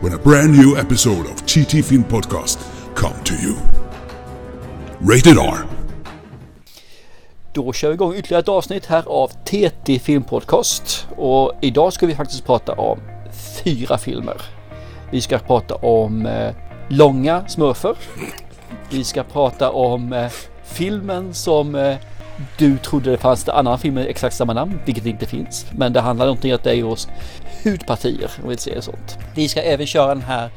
when a brand new episode of TT Film Podcast come to you. Rated R. Då kör vi igång ytterligare ett avsnitt här av TT Film Podcast. Och idag ska vi faktiskt prata om fyra filmer. Vi ska prata om eh, långa smurfer. Vi ska prata om eh, filmen som eh, du trodde det fanns en annan film med exakt samma namn, vilket inte finns. Men det handlar om att det är oss hudpartier, om vi säger sånt. Vi ska även köra den här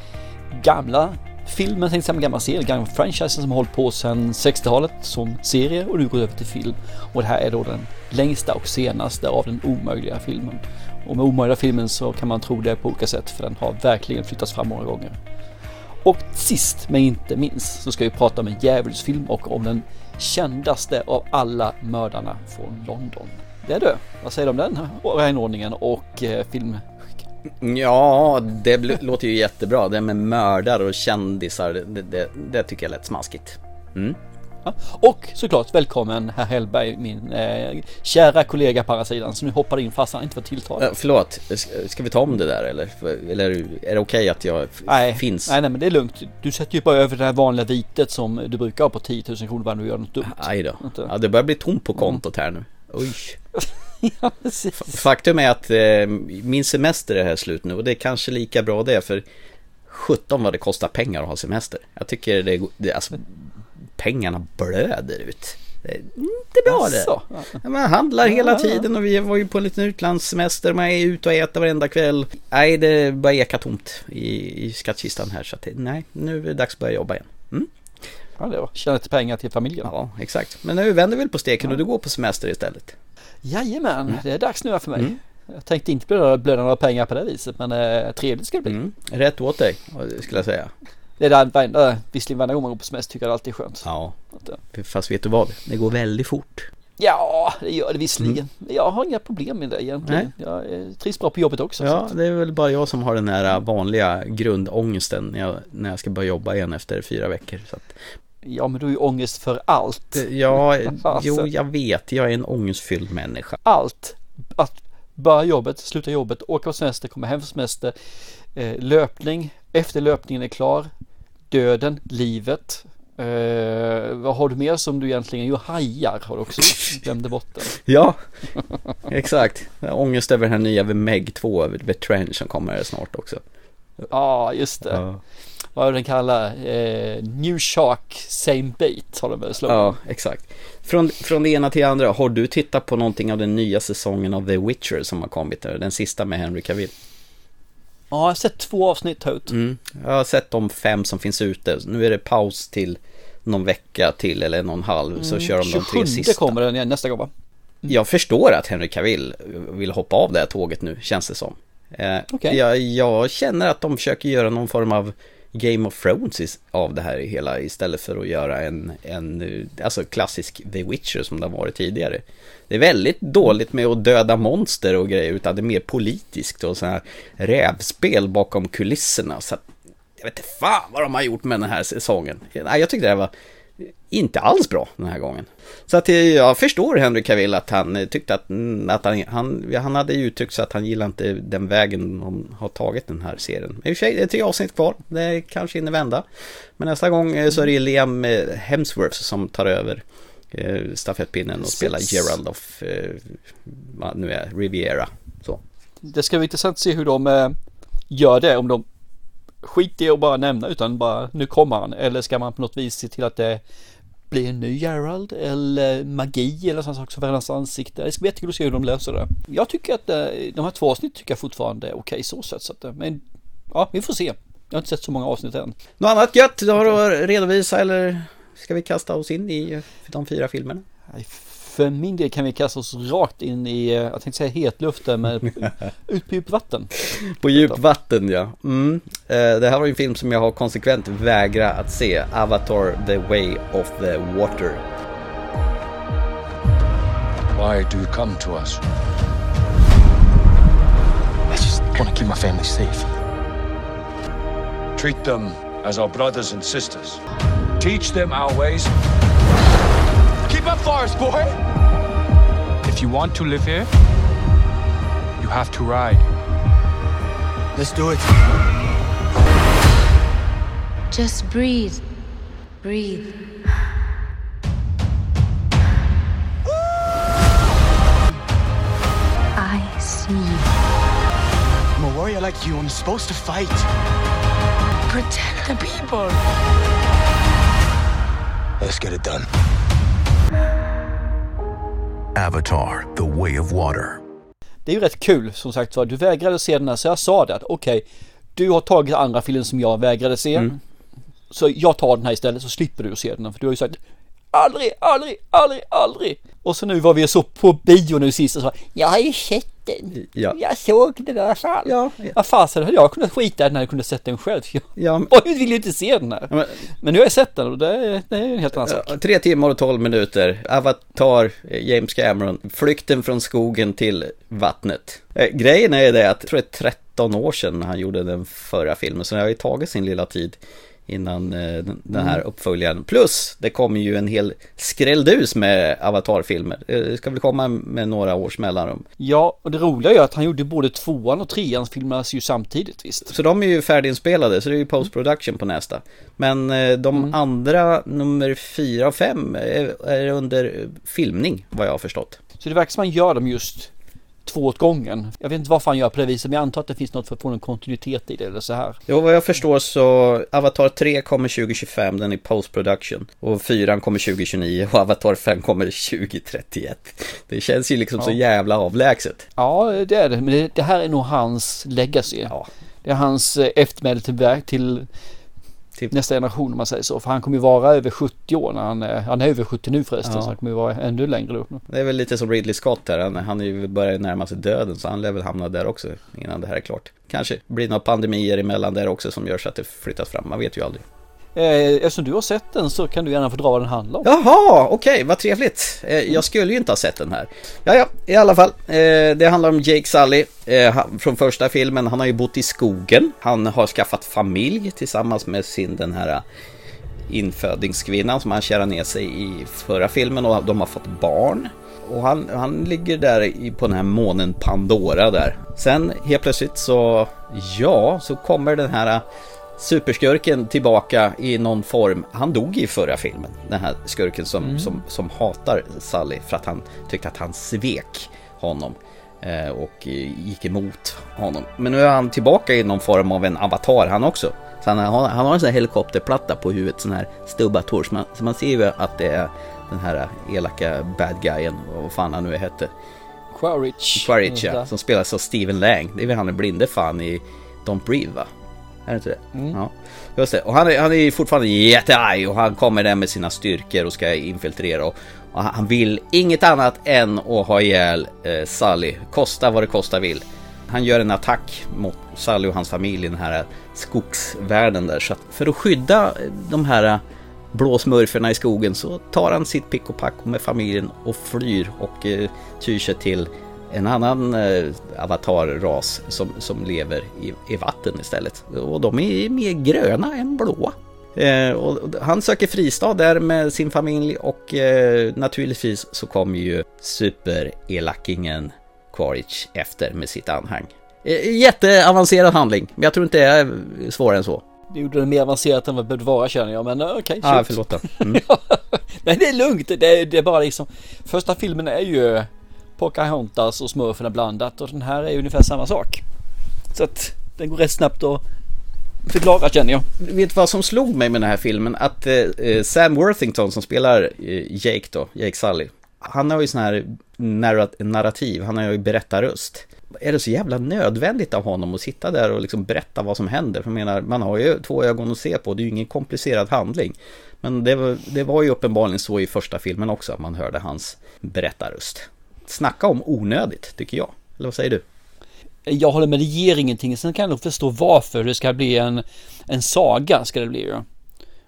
gamla filmen, tänkte säga, gamla serien, gamla franchisen som har hållit på sedan 60-talet som serie och nu går över till film. Och det här är då den längsta och senaste av den omöjliga filmen. Och med omöjliga filmen så kan man tro det på olika sätt för den har verkligen flyttats fram många gånger. Och sist men inte minst så ska vi prata om en djävulsfilm och om den kändaste av alla mördarna från London. Det är du. Vad säger du om den rangordningen och eh, film? Ja, det låter ju jättebra. Det med mördare och kändisar, det, det, det tycker jag lät smaskigt. Mm. Och såklart välkommen herr Hellberg, min eh, kära kollega på andra sidan som nu hoppade in fast han inte var tilltalad. Äh, förlåt, ska vi ta om det där eller? Eller är det okej okay att jag nej, finns? Nej, nej, men det är lugnt. Du sätter ju bara över det här vanliga vitet som du brukar ha på 10 000 kronor varje du gör något dumt. Aj då. Ja, det börjar bli tomt på kontot här nu. Oj. ja, Faktum är att eh, min semester är här slut nu och det är kanske lika bra det för 17 vad det kostar pengar att ha semester. Jag tycker det, det alltså, pengarna blöder ut. Det är inte bra det. Man handlar hela tiden och vi var ju på en liten utlandssemester. Man är ute och äter varenda kväll. Nej, det börjar eka tomt i, i skattkistan här. Så att, nej, nu är det dags att börja jobba igen. Mm. Ja, det var. Tjäna lite pengar till familjen. Ja, exakt. Men nu vänder vi väl på steken och du går på semester istället. Jajamän, mm. det är dags nu för mig. Mm. Jag tänkte inte blöda några pengar på det viset men eh, trevligt ska det bli. Mm. Rätt åt dig skulle jag säga. Det är där varenda, visserligen varenda gång man går på semester tycker jag det alltid är skönt. Ja. Fast vet du vad? Det går väldigt fort. Ja, det gör det visserligen. Mm. Jag har inga problem med det egentligen. Nej. Jag trivs bra på jobbet också. Ja, det är väl bara jag som har den här vanliga grundångesten när jag, när jag ska börja jobba igen efter fyra veckor. Så att... Ja, men du har ju ångest för allt. Ja, jo, jag vet. Jag är en ångestfylld människa. Allt. Att börja jobbet, sluta jobbet, åka på semester, komma hem från semester, eh, löpning, efter löpningen är klar, döden, livet. Eh, vad har du mer som du egentligen, jo hajar har du också glömde bort den. Ja, exakt. Ångest över den här nya Meg 2, The Trench som kommer snart också. Ja, ah, just det. Ja. Vad är den kallar? Eh, New Shark Same Bait har de väl slagit. Ja, exakt. Från, från det ena till det andra, har du tittat på någonting av den nya säsongen av The Witcher som har kommit? Den sista med Henry Cavill? Ja, jag har sett två avsnitt ut. Mm. Jag har sett de fem som finns ute. Nu är det paus till någon vecka till eller någon halv mm. så kör de de tre sista. kommer den igen nästa gång va? Mm. Jag förstår att Henry Cavill vill hoppa av det här tåget nu, känns det som. Eh, okay. jag, jag känner att de försöker göra någon form av Game of Thrones av det här hela istället för att göra en, en alltså klassisk The Witcher som det har varit tidigare. Det är väldigt dåligt med att döda monster och grejer utan det är mer politiskt och så här rävspel bakom kulisserna. Så att, jag vet inte fan vad de har gjort med den här säsongen. Nej, jag tyckte det här var inte alls bra den här gången. Så att jag förstår Henry Cavill att han tyckte att, mm, att han, han, han hade uttryckt så att han gillar inte den vägen de har tagit den här serien. I och för sig, det är tre avsnitt kvar, det kanske hinner vända. Men nästa gång eh, så är det Liam eh, Hemsworth som tar över eh, stafettpinnen och spelar Gerald of, nu är Riviera. Så. Det ska bli intressant att se hur de gör det, om de skit i att bara nämna utan bara nu kommer han. Eller ska man på något vis se till att det blir en ny Gerald eller magi eller sånt sak som förändrar ansikte. Det ska bli jättekul att se hur de löser det. Jag tycker att eh, de här två avsnitt tycker jag fortfarande är okej okay, så sätt. Så att, eh, men ja, vi får se. Jag har inte sett så många avsnitt än. Något annat gött du har att redovisa eller ska vi kasta oss in i de fyra filmerna? För min del kan vi kasta oss rakt in i, eh, jag tänkte säga hetluften, men ut på djupt vatten. På djupt vatten ja. Mm. Eh, det här var ju en film som jag har konsekvent vägrat att se. Avatar The Way of the Water. Why do you come to us? I just want to keep my family safe. Treat them as our brothers and sisters. Teach them our ways. Keep up, Forest Boy! If you want to live here, you have to ride. Let's do it. Just breathe. Breathe. I see. I'm a warrior like you. I'm supposed to fight. Protect the people. Let's get it done. Avatar, The Way of Water. Det är ju rätt kul som sagt var. Du vägrade se den här så jag sa det att okej, okay, du har tagit andra filmen som jag vägrade se. Mm. Så jag tar den här istället så slipper du se den. För du har ju sagt aldrig, aldrig, aldrig, aldrig. Och så nu var vi så på bio nu sist och sa jag har ju sett den. Ja. Jag såg den i alla fall. Ja, ja. Vad fasen hade jag kunnat skita i den när jag kunde sett den själv. Jag ja. vill ju inte se den här. Men, men nu har jag sett den och det är, det är en helt annan sak. Tre timmar och tolv minuter. Avatar, James Cameron. Flykten från skogen till vattnet. Eh, grejen är det att jag tror det är 13 år sedan han gjorde den förra filmen. Så det har ju tagit sin lilla tid innan eh, den här mm. uppföljaren. Plus, det kommer ju en hel skrälldus med Avatar-filmer. Det ska väl komma med några års mellanrum. Ja, och det roliga är att han gjorde både tvåan och trean filmas ju samtidigt visst. Så de är ju färdiginspelade, så det är ju post-production på nästa. Men eh, de mm. andra, nummer fyra och fem, är, under filmning vad jag har förstått. Så det verkar som man gör dem just två åt gången. Jag vet inte varför han gör på det viset, men jag antar att det finns något för att få en kontinuitet i det eller så här. Jo, vad jag förstår så Avatar 3 kommer 2025, den är post production. Och 4 kommer 2029 och Avatar 5 kommer 2031. Det känns ju liksom ja. så jävla avlägset. Ja, det är det, men det, det här är nog hans legacy. Ja. Det är hans eh, eftermäle till, till till nästa generation om man säger så. För han kommer ju vara över 70 år när han är, han är över 70 nu förresten ja. så han kommer ju vara ännu längre upp. Det är väl lite som Ridley Scott här, han, han är ju börjar närma sig döden så han lär väl hamna där också innan det här är klart. Kanske blir några pandemier emellan där också som gör så att det flyttas fram, man vet ju aldrig. Eh, eftersom du har sett den så kan du gärna få dra vad den handlar om. Jaha, okej, okay, vad trevligt. Eh, jag skulle ju inte ha sett den här. Ja, ja, i alla fall. Eh, det handlar om Jake Sully från första filmen. Han har ju bott i skogen. Han har skaffat familj tillsammans med sin den här infödingskvinnan som han kärade ner sig i förra filmen och de har fått barn. Och han, han ligger där på den här månen Pandora där. Sen helt plötsligt så, ja, så kommer den här superskurken tillbaka i någon form. Han dog i förra filmen, den här skurken som, mm. som, som hatar Sally för att han tyckte att han svek honom eh, och gick emot honom. Men nu är han tillbaka i någon form av en avatar han också. Så han har, han har en sån här helikopterplatta på huvudet, sån här stubbator. Så man, så man ser ju att det är den här elaka bad guyen, vad fan han nu hette. Quaritch. Quaritch ja, som spelas av Steven Lang. Det är väl han den blinde fan i Don't Breathe va? Är det inte det? Mm. Ja. Just det. Och han är, han är fortfarande jättearg och han kommer där med sina styrkor och ska infiltrera. Och, och han vill inget annat än att ha ihjäl eh, Sally. Kosta vad det kosta vill. Han gör en attack mot Sally och hans familj i den här skogsvärlden där. Så att för att skydda de här blåsmurferna i skogen så tar han sitt pick och pack med familjen och flyr och eh, tyr sig till en annan eh, avatarras som, som lever i, i vatten istället. Och de är mer gröna än blåa. Eh, och han söker fristad där med sin familj och eh, naturligtvis så kommer ju superelakingen Quaritch efter med sitt anhang. Eh, jätteavancerad handling, men jag tror inte det är svårare än så. Det gjorde det mer avancerat än vad det behövde vara känner jag, men eh, okej. Okay, ah, förlåt. Mm. Nej, det är lugnt. Det är, det är bara liksom, första filmen är ju Pocahontas och smurferna blandat och den här är ungefär samma sak. Så att den går rätt snabbt att förklara känner jag. Vet vad som slog mig med den här filmen? Att eh, eh, Sam Worthington som spelar eh, Jake då, Jake Sully. Han har ju sån här narrativ, han har ju berättarröst. är det så jävla nödvändigt av honom att sitta där och liksom berätta vad som händer? För jag menar, man har ju två ögon att se på, det är ju ingen komplicerad handling. Men det var, det var ju uppenbarligen så i första filmen också, att man hörde hans berättarröst. Snacka om onödigt, tycker jag. Eller vad säger du? Jag håller med, det ger ingenting. Sen kan jag nog förstå varför det ska bli en, en saga. Ska det bli ju.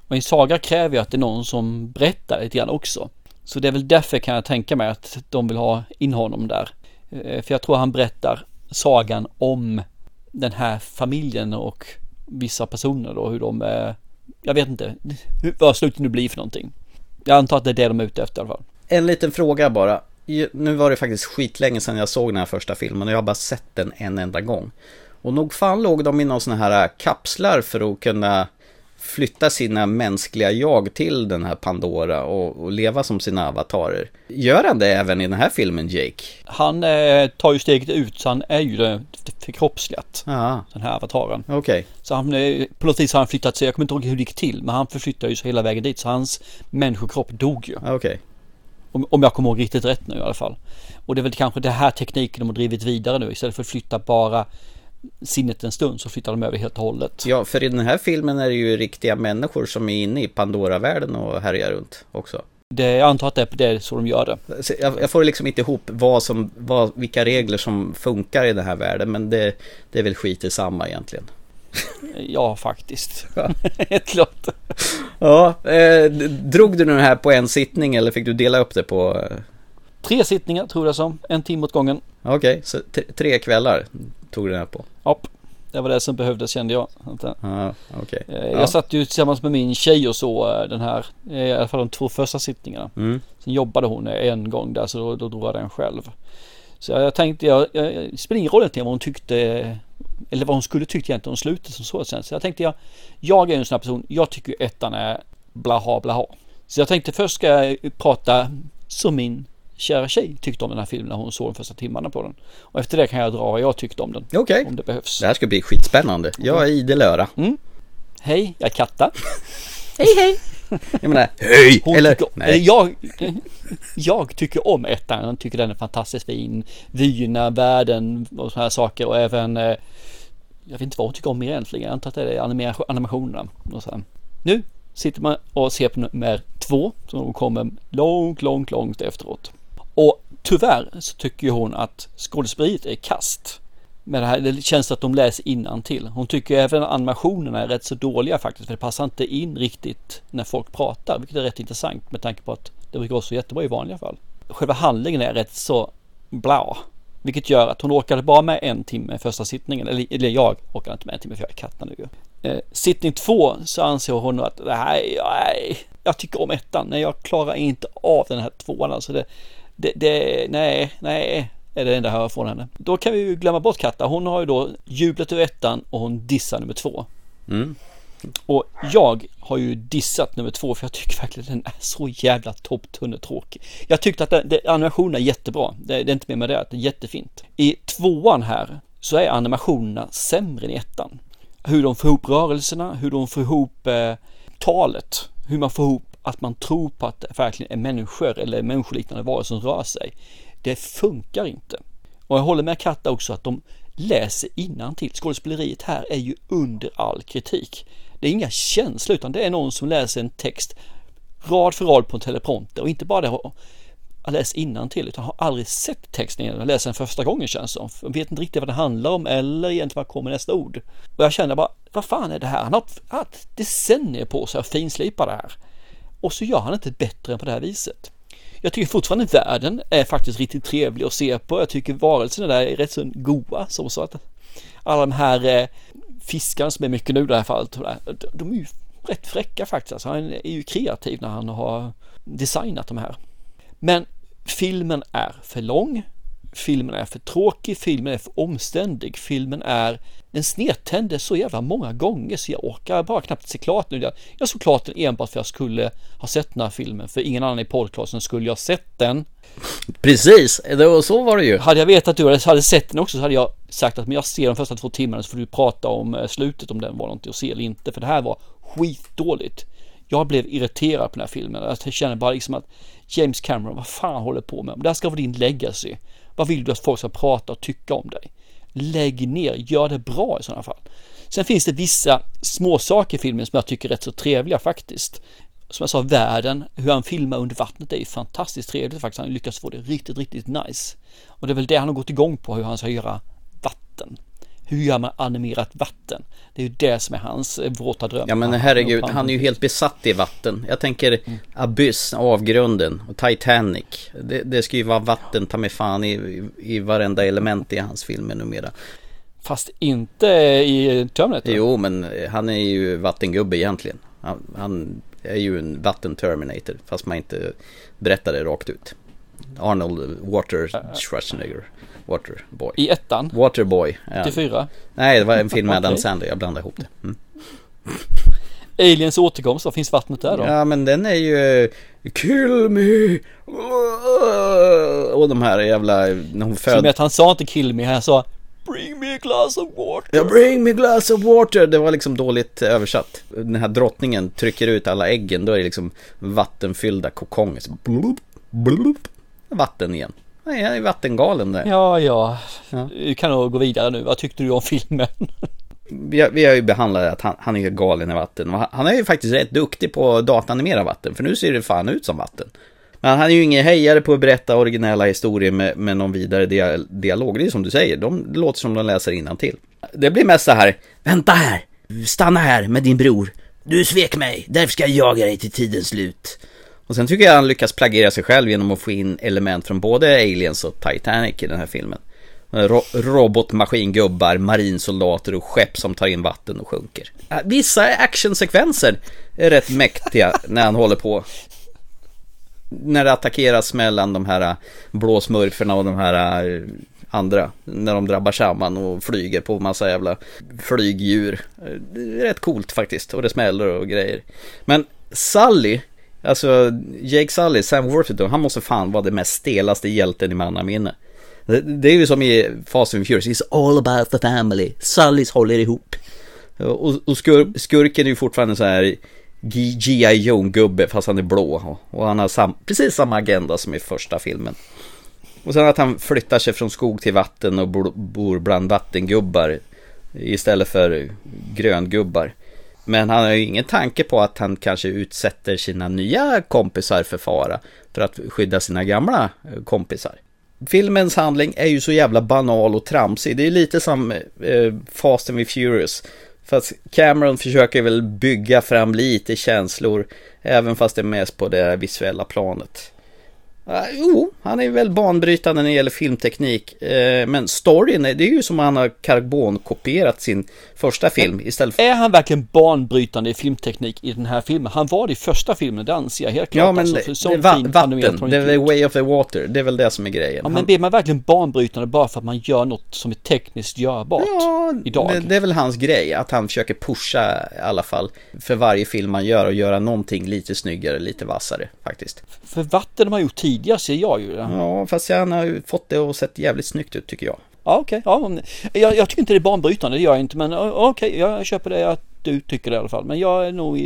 Och en saga kräver ju att det är någon som berättar lite grann också. Så det är väl därför kan jag tänka mig att de vill ha in honom där. Eh, för jag tror han berättar sagan om den här familjen och vissa personer då, hur de är. Jag vet inte vad slutet nu blir för någonting. Jag antar att det är det de är ute efter i alla fall. En liten fråga bara. Nu var det faktiskt skitlänge sedan jag såg den här första filmen och jag har bara sett den en enda gång. Och nog fan låg de i någon sån här kapslar för att kunna flytta sina mänskliga jag till den här Pandora och, och, leva som sina avatarer. Gör han det även i den här filmen, Jake? Han eh, tar ju steget ut, så han är ju förkroppsligat. Den här avataren. Okej. Okay. Så han, eh, på något vis har han flyttat sig, jag kommer inte ihåg hur det gick till, men han förflyttar ju sig hela vägen dit, så hans människokropp dog ju. Okej. Okay. Om, om jag kommer ihåg riktigt rätt nu i alla fall. Och det är väl kanske det här tekniken de har drivit vidare nu istället för att flytta bara sinnet en stund så flyttar de över helt och hållet. Ja, för i den här filmen är det ju riktiga människor som är inne i Pandora-världen och härjar runt också. Det, jag antar att det är det är så de gör det. Jag, jag, får liksom inte ihop vad som, vad, vilka regler som funkar i den här världen, men det, det är väl skit i samma egentligen. Ja, faktiskt. Helt klart. Ja, eh, drog du den här på en sittning eller fick du dela upp det på? Eh? Tre sittningar tror jag som, en timme åt gången. Okej, okay, så tre kvällar tog du den här på? Ja, det var det som behövdes kände jag. Ah, okay. Jag ja. satt ju tillsammans med min tjej och så eh, den här, i alla fall de två första sittningarna. Mm. Sen jobbade hon en gång där så då, då drog jag den själv. Så jag tänkte, jag, jag, det spelar ingen roll egentligen vad hon tyckte eller vad hon skulle tyckt egentligen om slutet som så sen. Så jag tänkte jag, jag är en sån här person, jag tycker ettan är blaha blaha. Så jag tänkte först ska jag prata som min kära tjej tyckte om den här filmen när hon såg de första timmarna på den. Och efter det kan jag dra vad jag tyckte om den. Okej. Okay. Om det behövs. Det här ska bli skitspännande. Jag är idel öra. Mm. Hej, jag är Katta. hej hej. Jag menar, hej! Hon eller, tycker, nej. Jag, jag tycker om ettan. Jag tycker den är fantastiskt fin. Vyerna, världen och sådana här saker och även eh, jag vet inte vad hon tycker om mer egentligen. Jag antar att det är animationerna. Och så. Nu sitter man och ser på nummer två som kommer långt, långt, långt efteråt. Och tyvärr så tycker hon att skådespeleriet är kast. Med det, här, det känns att de läser till. Hon tycker även animationerna är rätt så dåliga faktiskt. För det passar inte in riktigt när folk pratar. Vilket är rätt intressant med tanke på att det brukar vara så jättebra i vanliga fall. Själva handlingen är rätt så bla. Vilket gör att hon orkade bara med en timme första sittningen. Eller, eller jag orkade inte med en timme för jag är katten nu. Eh, sittning två så anser hon att nej, nej, jag tycker om ettan. Nej, jag klarar inte av den här tvåan. Alltså det, det, det nej, nej, är det enda jag hör från henne. Då kan vi ju glömma bort Katta. Hon har ju då jublat ur ettan och hon dissar nummer två. Mm. Och jag har ju dissat nummer två för jag tycker verkligen den är så jävla topptunnetråkig. Jag tyckte att den, animationen är jättebra. Det, det är inte mer med det, det är jättefint. I tvåan här så är animationerna sämre än i ettan. Hur de får ihop rörelserna, hur de får ihop eh, talet, hur man får ihop att man tror på att det verkligen är människor eller människoliknande varelser som rör sig. Det funkar inte. Och jag håller med Katta också att de läser till. Skådespeleriet här är ju under all kritik. Det är inga känslor utan det är någon som läser en text rad för rad på en teleprompter och inte bara det har läst till utan har aldrig sett texten innan. Jag läser den första gången känns det som. Jag vet inte riktigt vad det handlar om eller egentligen vad kommer nästa ord. Och jag känner bara, vad fan är det här? Han har haft decennier på sig att finslipa det här. Och så gör han inte bättre än på det här viset. Jag tycker fortfarande världen är faktiskt riktigt trevlig att se på. Jag tycker varelserna där är rätt så goa. Som så att alla de här eh, fiskarna som är mycket nu i det här fallet. De är ju rätt fräcka faktiskt. Alltså, han är ju kreativ när han har designat de här. Men filmen är för lång. Filmen är för tråkig, filmen är för omständig, filmen är den snedtände så jävla många gånger så jag orkar bara knappt se klart nu. Jag såg klart den enbart för att jag skulle ha sett den här filmen, för ingen annan i podcasten skulle jag sett den. Precis, så var det ju. Hade jag vetat att du hade sett den också så hade jag sagt att men jag ser de första två timmarna så får du prata om eh, slutet om den var någonting att se eller inte, för det här var skitdåligt. Jag blev irriterad på den här filmen. Jag känner bara liksom att James Cameron, vad fan håller på med? Det här ska vara din legacy. Vad vill du att folk ska prata och tycka om dig? Lägg ner, gör det bra i sådana fall. Sen finns det vissa småsaker i filmen som jag tycker är rätt så trevliga faktiskt. Som jag sa, världen, hur han filmar under vattnet är ju fantastiskt trevligt faktiskt. Han lyckas få det riktigt, riktigt nice. Och det är väl det han har gått igång på, hur han ska göra vatten. Hur gör man animerat vatten? Det är ju det som är hans eh, våta dröm. Ja men herregud, han är ju helt besatt i vatten. Jag tänker mm. Abyss, avgrunden och Titanic. Det, det ska ju vara vatten, ta mig fan i, i, i varenda element i hans filmer numera. Fast inte i Terminator? Jo, men han är ju vattengubbe egentligen. Han, han är ju en vatten-Terminator, fast man inte berättar det rakt ut. Arnold Water Schwarzenegger. Waterboy. I ettan? Waterboy. Ja. 84? Nej, det var en film med Adam Sandler. Jag blandade ihop det. Mm. Aliens återkomst, vad finns vattnet där då? Ja, men den är ju Kill me! Och de här jävla... När hon föd... Som att han sa inte kill me, han sa Bring me a glass of water. Ja, bring me a glass of water. Det var liksom dåligt översatt. Den här drottningen trycker ut alla äggen. Då är det liksom vattenfyllda kokonger. Blub, blub, vatten igen. Nej, jag är vattengalen där. Ja, ja. ja. Vi kan nog gå vidare nu. Vad tyckte du om filmen? vi, har, vi har ju behandlat att han, han är galen i vatten. Och han är ju faktiskt rätt duktig på att dataanimera vatten. För nu ser det fan ut som vatten. Men han är ju ingen hejare på att berätta originella historier med, med någon vidare dialog. Det är som du säger, de det låter som de läser till. Det blir mest så här, vänta här, stanna här med din bror. Du svek mig, därför ska jag jaga dig till tidens slut. Och sen tycker jag han lyckas plagera sig själv genom att få in element från både Aliens och Titanic i den här filmen. Ro robotmaskingubbar, marinsoldater och skepp som tar in vatten och sjunker. Vissa actionsekvenser är rätt mäktiga när han håller på. När det attackeras mellan de här blåsmurferna och de här andra. När de drabbar samman och flyger på massa jävla flygdjur. Det är rätt coolt faktiskt och det smäller och grejer. Men Sally Alltså, Jake Sully, Sam Worthington, han måste fan vara den mest stelaste hjälten i mannaminne. Det, det är ju som i Fast and Furious, it's all about the family. Sullys håller ihop. Och, och skur, skurken är ju fortfarande så här G.I. Joe-gubbe fast han är blå. Och, han har sam, precis samma agenda som i första filmen. Och sen att han flyttar sig från skog till vatten och bor bland vattengubbar istället för gröngubbar. Men han har ju ingen tanke på att han kanske utsätter sina nya kompisar för fara för att skydda sina gamla eh, kompisar. Filmens handling är ju så jävla banal och tramsig. Det är lite som eh, Fast and Furious. Fast Cameron försöker väl bygga fram lite känslor, även fast det är mest på det visuella planet. Uh, jo, han är väl banbrytande när det gäller filmteknik. Uh, men storyn, det är ju som han har karbonkopierat sin första film istället för... Är han verkligen banbrytande i filmteknik i den här filmen? Han var det i första filmen, det anser jag helt klart. Ja, men alltså, det, det va vatten, det är the way of the water, det är väl det som är grejen. Ja, men blir man verkligen banbrytande bara för att man gör något som är tekniskt görbart ja, idag? Det, det är väl hans grej, att han försöker pusha i alla fall för varje film man gör och göra någonting lite snyggare, lite vassare faktiskt. För vatten har man gjort tidigare ser jag ju. Ja, fast han har ju fått det att se jävligt snyggt ut tycker jag. Ja, okej. Okay. Ja, jag, jag, tycker inte det är banbrytande, det gör jag inte. Men okej, okay, jag köper det att du tycker det i alla fall. Men jag är nog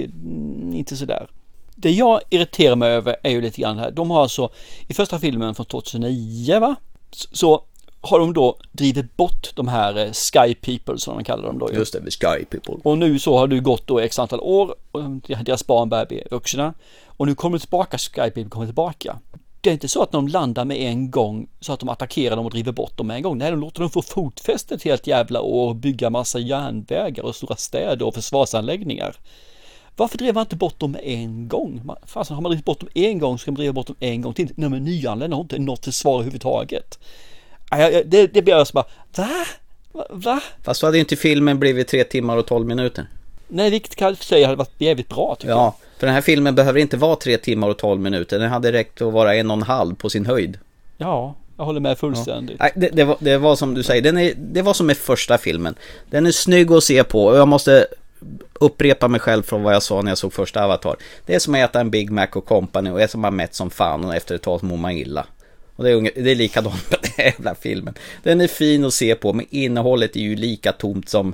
inte sådär. Det jag irriterar mig över är ju lite grann här. De har alltså i första filmen från 2009 va? Så har de då drivit bort de här eh, Sky People som de kallar dem då. Just det, Sky People. Och nu så har du gått då x antal år och deras barn börjar bli vuxna. Och nu kommer tillbaka, Sky People kommer tillbaka. Det är inte så att de landar med en gång så att de attackerar dem och driver bort dem med en gång. Nej, de låter dem få fotfäste ett helt jävla år och bygga massa järnvägar och stora städer och försvarsanläggningar. Varför drev man inte bort dem med en gång? Fasen, har man drivit bort dem en gång så ska man driva bort dem en gång till. De är nyanlända har inte något till svar överhuvudtaget. Det, det blir jag så bara, va? Va? Fast så hade inte filmen blivit tre timmar och tolv minuter. Nej, vilket kan jag säga hade varit jävligt bra tycker ja, jag. För den här filmen behöver inte vara tre timmar och tolv minuter. Den hade räckt att vara en och en halv på sin höjd. Ja, jag håller med fullständigt. Ja. det, det, var, det var som du säger, den är, det var som med första filmen. Den är snygg att se på och jag måste upprepa mig själv från vad jag sa när jag såg första Avatar. Det är som att äta en Big Mac och Company och är som att mätt som fan och efter ett tag mår man illa. Och det är, det är likadant med den här jävla filmen. Den är fin att se på men innehållet är ju lika tomt som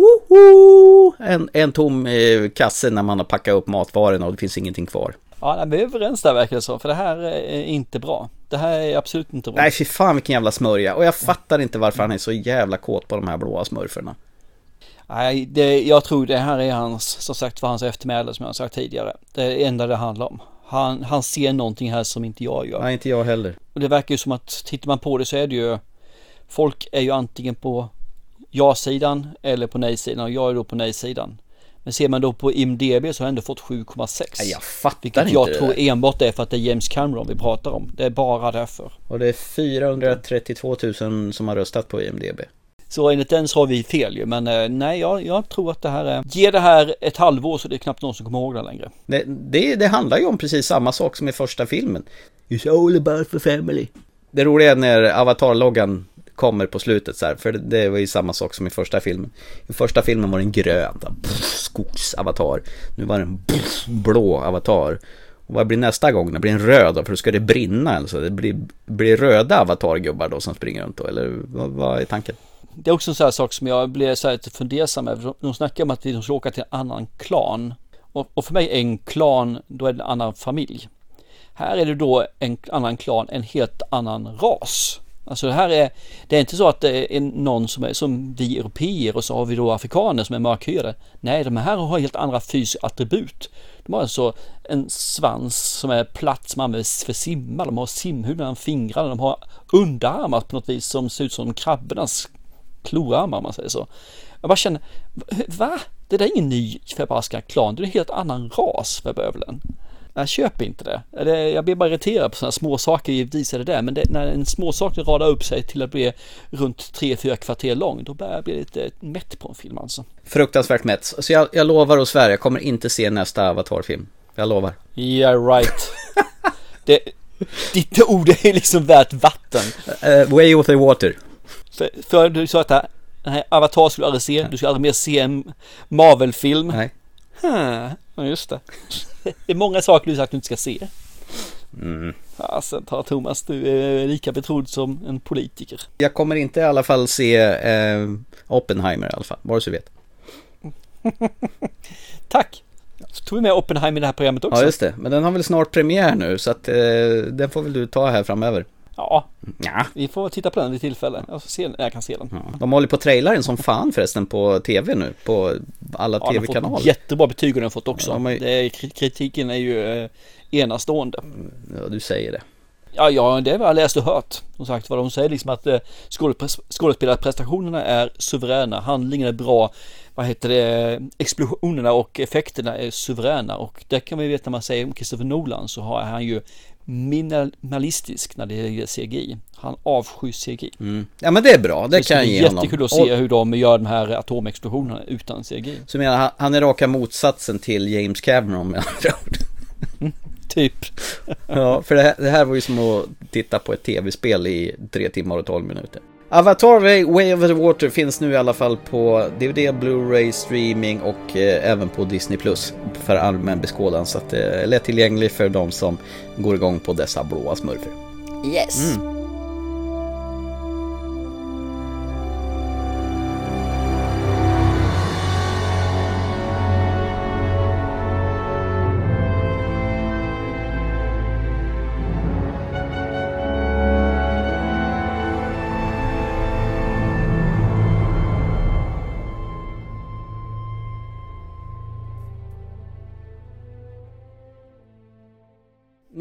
Woho! En, en tom eh, kasse när man har packat upp matvarorna och det finns ingenting kvar. Ja, vi är överens där verkar det så, för det här är inte bra. Det här är absolut inte bra. Nej, fy fan vilken jävla smörja. Och jag fattar inte varför han är så jävla kåt på de här blåa smurferna. Nej, det, jag tror det här är hans, som sagt, för hans eftermäle som jag har sagt tidigare. Det enda det handlar om. Han, han ser någonting här som inte jag gör. Nej, inte jag heller. Och det verkar ju som att tittar man på det så är det ju Folk är ju antingen på ja-sidan eller på nej-sidan och jag är då på nej-sidan. Men ser man då på IMDB så har jag ändå fått 7,6. Jag fattar vilket inte jag det tror där. enbart är för att det är James Cameron vi pratar om. Det är bara därför. Och det är 432 000 som har röstat på IMDB. Så enligt den så har vi fel ju, men eh, nej, jag, jag, tror att det här är... Ge det här ett halvår så det är knappt någon som kommer ihåg det längre. Det, det, det handlar ju om precis samma sak som i första filmen. It's all about the family. Det roliga är när Avatar-loggan kommer på slutet så här, för det var ju samma sak som i första filmen. I första filmen var den grön, skogsavatar. Nu var den blå avatar. Och vad blir nästa gång? Det blir en röd då, för då ska det brinna alltså. Det blir, blir röda avatargubbar då som springer runt då, eller vad, vad är tanken? Det är också en sån här sak som jag blir så här lite fundersam över. De snackar om att de ska åka till en annan klan. Och, och för mig är en klan, då är det en annan familj. Här är det då en annan klan, en helt annan ras. Alltså det här är, det är inte så att det är någon som är som vi europeer och så har vi då afrikaner som är mörkhyade. Nej, de här har helt andra fysiska attribut. De har alltså en svans som är platt som används för simma. De har simhud mellan fingrarna. De har underarmar på något vis som ser ut som krabbornas kloarmar om man säger så. Jag bara känner, va? Det där är ingen ny förbaskad klan. Det är en helt annan ras för bövelen. Jag köper inte det. Jag blir bara irriterad på sådana små saker, givetvis är det där, men det, när en små sak radar upp sig till att bli runt 3-4 kvarter lång, då börjar jag bli lite mätt på en film alltså. Fruktansvärt mätt. Så jag, jag lovar och svär, jag kommer inte se nästa Avatar-film. Jag lovar. Yeah right. det, ditt ord är liksom värt vatten. Uh, way of the water. För, för du sa att den här Avatar skulle du aldrig se, du skulle aldrig mer se en Marvel-film. Nej. Hmm, ja, just det. Det är många saker du sagt att du inte ska se. Mm. Fasen tar Thomas, du är lika betrodd som en politiker. Jag kommer inte i alla fall se eh, Oppenheimer i alla fall, bara så du vet. Tack! Så tog vi med Oppenheimer i det här programmet också. Ja, just det. Men den har väl snart premiär nu, så att eh, den får väl du ta här framöver. Ja, ja, vi får titta på den vid tillfälle. Jag, se, jag kan se den. Ja. De håller på att traila den som fan förresten på tv nu, på alla ja, tv-kanaler. Fått jättebra betyg har den fått också. Ja, men... är, kritiken är ju eh, enastående. Ja, du säger det. Ja, ja, det är vad jag läst och hört. Som sagt vad de säger liksom att eh, skådespelarprestationerna är suveräna, handlingen är bra, vad heter det, explosionerna och effekterna är suveräna och det kan ju veta när man säger om Christopher Nolan så har han ju minimalistisk när det gäller CGI. Han avskyr CGI. Mm. Ja men det är bra, det, det kan jag ge honom. Det är jättekul att se hur de gör de här atomexplosionerna utan CGI. Så menar han, han är raka motsatsen till James Cameron med andra ord. Mm, typ. ja, för det här, det här var ju som att titta på ett tv-spel i tre timmar och tolv minuter. Avatar Way of the Water finns nu i alla fall på DVD, Blu-ray, streaming och eh, även på Disney Plus för allmän beskådan. Så att det är lättillgänglig för de som går igång på dessa blåa smurfer. Yes! Mm.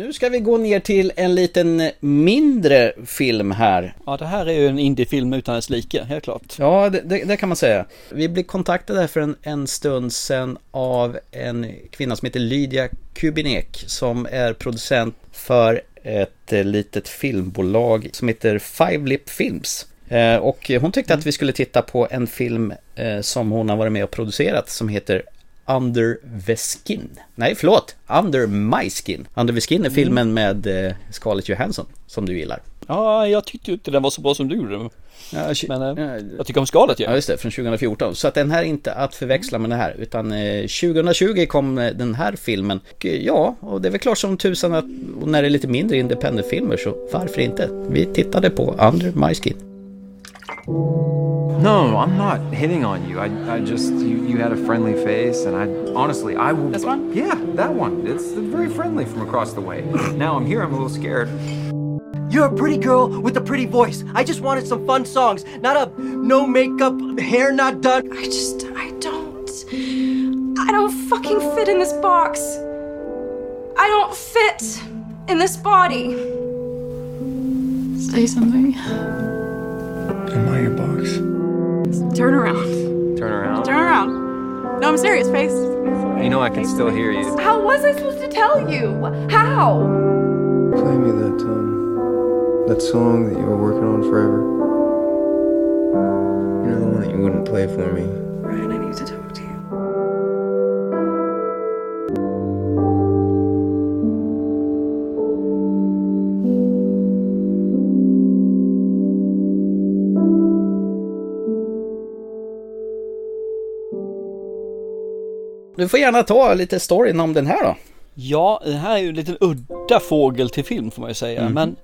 Nu ska vi gå ner till en liten mindre film här. Ja, det här är ju en indiefilm utan dess like, helt klart. Ja, det, det, det, kan man säga. Vi blev kontaktade för en, en stund sedan av en kvinna som heter Lydia Kubinek som är producent för ett litet filmbolag som heter Five Lip Films. Eh, och hon tyckte mm. att vi skulle titta på en film eh, som hon har varit med och producerat som heter Under the Skin. Nej, förlåt. Under My Skin. Under the Skin är filmen med eh, Scarlett Johansson som du gillar. Ja, jag tyckte inte den var så bra som du gjorde. Ja, men äh, jag tycker om Scarlett ja. Ja, just det. Från 2014. Så att den här är inte att förväxla med den här. Utan eh, 2020 kom eh, den här filmen. Och, eh, ja, och det är väl klart som tusan att när det är lite mindre independent-filmer så varför inte? Vi tittade på Under My Skin. No, I'm not hitting on you. I, I just, you, you had a friendly face, and I, honestly, I will. This one? Yeah, that one. It's very friendly from across the way. now I'm here, I'm a little scared. You're a pretty girl with a pretty voice. I just wanted some fun songs, not a no makeup, hair not done. I just, I don't. I don't fucking fit in this box. I don't fit in this body. Say something. Am I your box? Turn around. Turn around. Turn around. No, I'm serious. Face. You know I can still hear you. How was I supposed to tell you? How? Play me that um that song that you were working on forever. You know the one that you wouldn't play for me. Du får gärna ta lite storyn om den här då. Ja, det här är ju en liten udda fågel till film får man ju säga. Mm. Men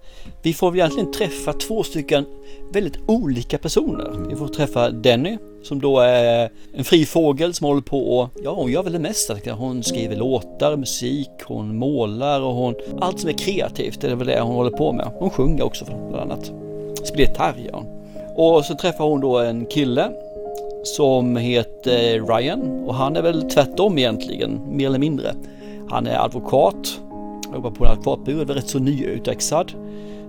vi får väl egentligen träffa två stycken väldigt olika personer. Vi får träffa Denny som då är en fri fågel som håller på och, ja hon gör väl det mesta. Hon skriver låtar, musik, hon målar och hon, allt som är kreativt det är väl det hon håller på med. Hon sjunger också bland annat. Spelar gitarr hon. Och så träffar hon då en kille som heter Ryan och han är väl tvärtom egentligen, mer eller mindre. Han är advokat, jobbar på en advokatbyrå, är rätt så nyutexad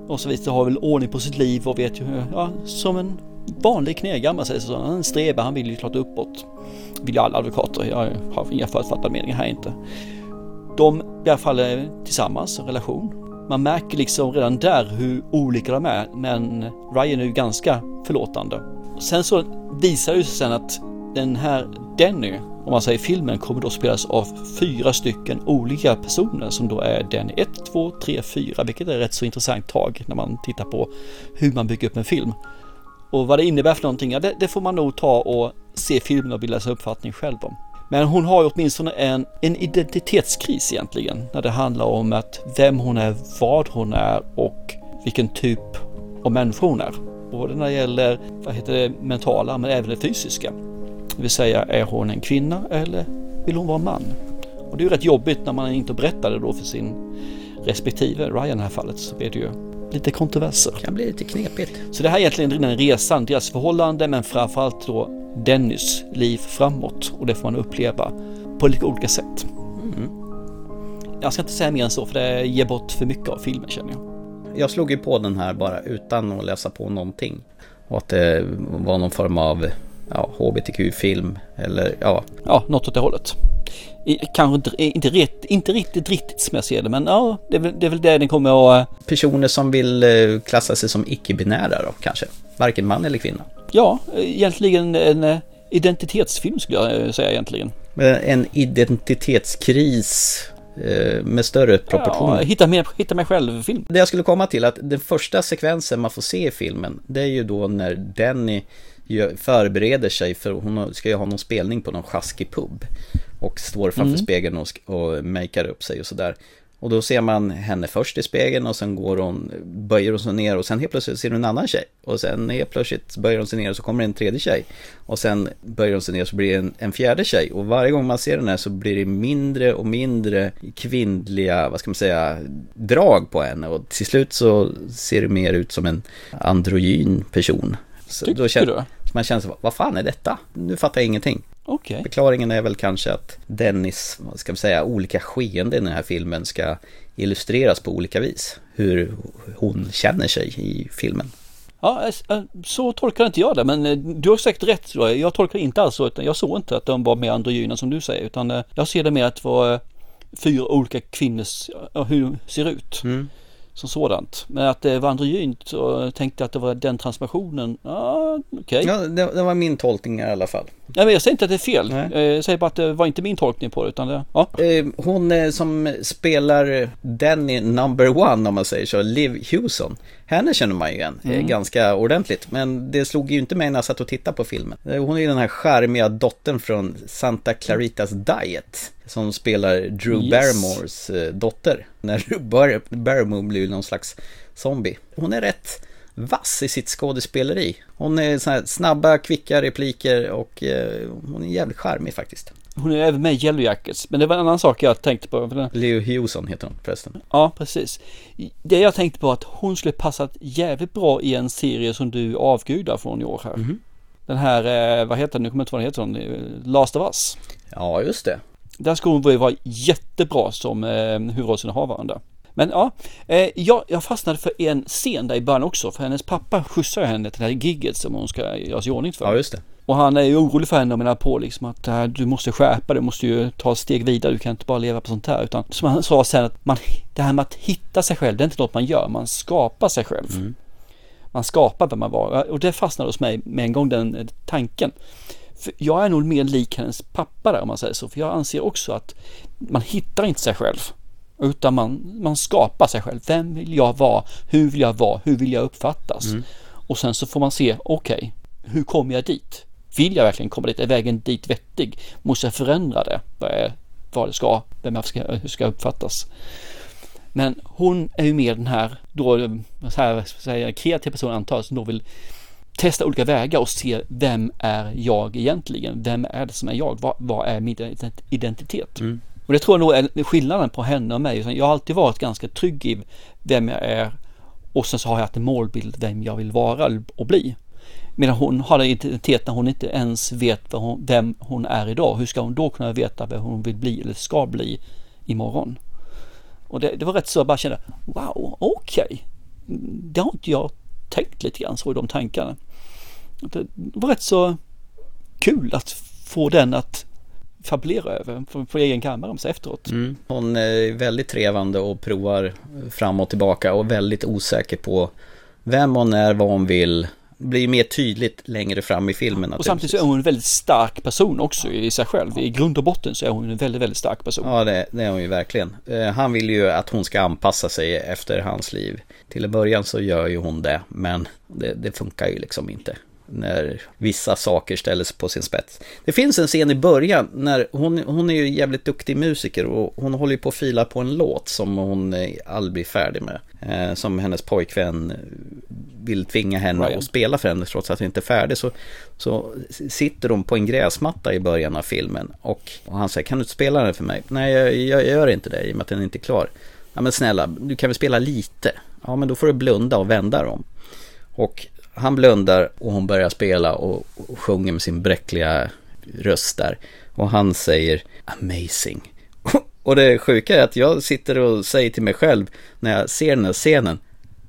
och så vidare, har väl ordning på sitt liv och vet ju, ja, som en vanlig knegare man säger så. Han är en han vill ju klart uppåt. Vill ju alla advokater, jag har inga förutfattade meningar här inte. De i alla fall är tillsammans, en relation. Man märker liksom redan där hur olika de är, men Ryan är ju ganska förlåtande. Sen så visar det sig sen att den här Denny, om man säger filmen, kommer då spelas av fyra stycken olika personer som då är Denny 1, 2, 3, 4, vilket är rätt så intressant tag när man tittar på hur man bygger upp en film. Och vad det innebär för någonting, ja, det, det får man nog ta och se filmen och bilda sig uppfattning själv om. Men hon har ju åtminstone en, en identitetskris egentligen när det handlar om att vem hon är, vad hon är och vilken typ av människa hon är. Både när det gäller vad heter det, mentala men även det fysiska. Det vill säga, är hon en kvinna eller vill hon vara en man? Och det är ju rätt jobbigt när man inte berättar det då för sin respektive, Ryan i det här fallet, så blir det ju lite kontroverser. Det kan bli lite knepigt. Så det här är egentligen den resan, deras förhållande men framförallt då Dennis liv framåt och det får man uppleva på lite olika sätt. Mm. Jag ska inte säga mer än så för det ger bort för mycket av filmen känner jag. Jag slog ju på den här bara utan att läsa på någonting. Och att det var någon form av ja, HBTQ-film eller ja. Ja, något åt det hållet. Kanske inte, inte, rätt, inte riktigt riktigt som jag ser det, men ja, det är väl det, är väl det den kommer att... Personer som vill eh, klassa sig som icke-binära då kanske? Varken man eller kvinna? Ja, egentligen en eh, identitetsfilm skulle jag eh, säga egentligen. En identitetskris med större proportioner. Ja, hitta, mig, hitta mig själv-film. Det jag skulle komma till att den första sekvensen man får se i filmen, det är ju då när Denny förbereder sig för hon ska ju ha någon spelning på någon sjaskig pub. Och står framför mm. spegeln och, och makear upp sig och sådär. Och då ser man henne först i spegeln och sen går hon, böjer hon sig ner och sen helt plötsligt ser hon en annan tjej. Och sen helt plötsligt böjer hon sig ner och så kommer en tredje tjej. Och sen böjer hon sig ner och så blir det en, en fjärde tjej. Och varje gång man ser den här så blir det mindre och mindre kvinnliga, vad ska man säga, drag på henne. Och till slut så ser det mer ut som en androgyn person. Så Tycker då känner, du? Man känner sig, vad fan är detta? Nu fattar jag ingenting. Okay. Förklaringen är väl kanske att Dennis, vad ska vi säga, olika skeenden i den här filmen ska illustreras på olika vis. Hur hon känner sig i filmen. Ja, så tolkar inte jag det, men eh, du har säkert rätt. Jag tolkar inte alls så, utan jag såg inte att de var mer androgyna som du säger, utan eh, jag ser det mer att det var eh, fyra olika kvinnors, hur de ser ut. Mm som sådant. Men att det var androgynt och tänkte att det var den transformationen. Ja, okej. Okay. Ja, det, det, var min tolkning i alla fall. Ja, men jag säger inte att det är fel. Nej. Jag säger bara att det var inte min tolkning på det. Utan det ja. Hon som spelar Danny number one om man säger så, Liv Hewson. Henne känner man ju igen mm. ganska ordentligt. Men det slog ju inte mig när jag satt och tittade på filmen. Hon är ju den här charmiga dottern från Santa Claritas Diet. Som spelar Drew yes. Barrymores dotter. När Drew Barrymore blir någon slags zombie. Hon är rätt vass i sitt skådespeleri. Hon är så här snabba, kvicka repliker och eh, hon är jävligt charmig faktiskt. Hon är även med i Yellow Jackets. Men det var en annan sak jag tänkte på. Leo Hewson heter hon förresten. Ja, precis. Det jag tänkte på att hon skulle passat jävligt bra i en serie som du avgudar från i år här. Mm. Den här, eh, vad heter den, nu kommer jag inte ihåg vad den heter, Last of Us. Ja, just det. Där skulle hon vara jättebra som eh, huvudrollsinnehavaren Men ja, eh, jag, jag fastnade för en scen där i början också. För hennes pappa skjutsar henne till det här gigget som hon ska göra sig i ordning för. Ja, just det. Och han är ju orolig för henne och menar på liksom att äh, du måste skärpa dig, du måste ju ta ett steg vidare, du kan inte bara leva på sånt här. Utan som han sa sen att man, det här med att hitta sig själv, det är inte något man gör, man skapar sig själv. Mm. Man skapar vem man var och det fastnade hos mig med en gång den tanken. För jag är nog mer lik hennes pappa där om man säger så, för jag anser också att man hittar inte sig själv. Utan man, man skapar sig själv. Vem vill jag vara? Hur vill jag vara? Hur vill jag uppfattas? Mm. Och sen så får man se, okej, okay, hur kommer jag dit? Vill jag verkligen komma dit? Är vägen dit vettig? Måste jag förändra det? Vad, är, vad det ska, vem jag ska, hur ska uppfattas? Men hon är ju mer den här, då, så här, så här kreativa personen antar som då vill testa olika vägar och se vem är jag egentligen? Vem är det som är jag? Vad, vad är min identitet? Mm. Och det tror jag nog är skillnaden på henne och mig. Jag har alltid varit ganska trygg i vem jag är och sen så har jag haft en målbild vem jag vill vara och bli. Medan hon har en identitet när hon inte ens vet hon, vem hon är idag. Hur ska hon då kunna veta vem hon vill bli eller ska bli imorgon? Och det, det var rätt så jag bara kände, wow, okej. Okay. Det har inte jag tänkt lite grann så i de tankarna. Det var rätt så kul att få den att fabulera över på, på egen kammare om sig efteråt. Mm. Hon är väldigt trevande och provar fram och tillbaka och väldigt osäker på vem hon är, vad hon vill blir mer tydligt längre fram i filmen. Och samtidigt så är hon en väldigt stark person också i sig själv. I grund och botten så är hon en väldigt, väldigt stark person. Ja, det, det är hon ju verkligen. Eh, han vill ju att hon ska anpassa sig efter hans liv. Till en början så gör ju hon det, men det, det funkar ju liksom inte när vissa saker ställs på sin spets. Det finns en scen i början när hon, hon är ju jävligt duktig musiker och hon håller på att fila på en låt som hon eh, aldrig blir färdig med. Eh, som hennes pojkvän vill tvinga henne Ryan. att spela för henne trots att hon inte är färdig. Så, så sitter de på en gräsmatta i början av filmen och, och han säger kan du inte spela den för mig? Nej jag, jag, gör inte det i och med att den inte är klar. Ja men snälla, du kan väl spela lite? Ja men då får du blunda och vända dem. Och han blundar och hon börjar spela och, och sjunger med sin bräckliga röst där. Och han säger amazing. Och det sjuka är att jag sitter och säger till mig själv när jag ser den här scenen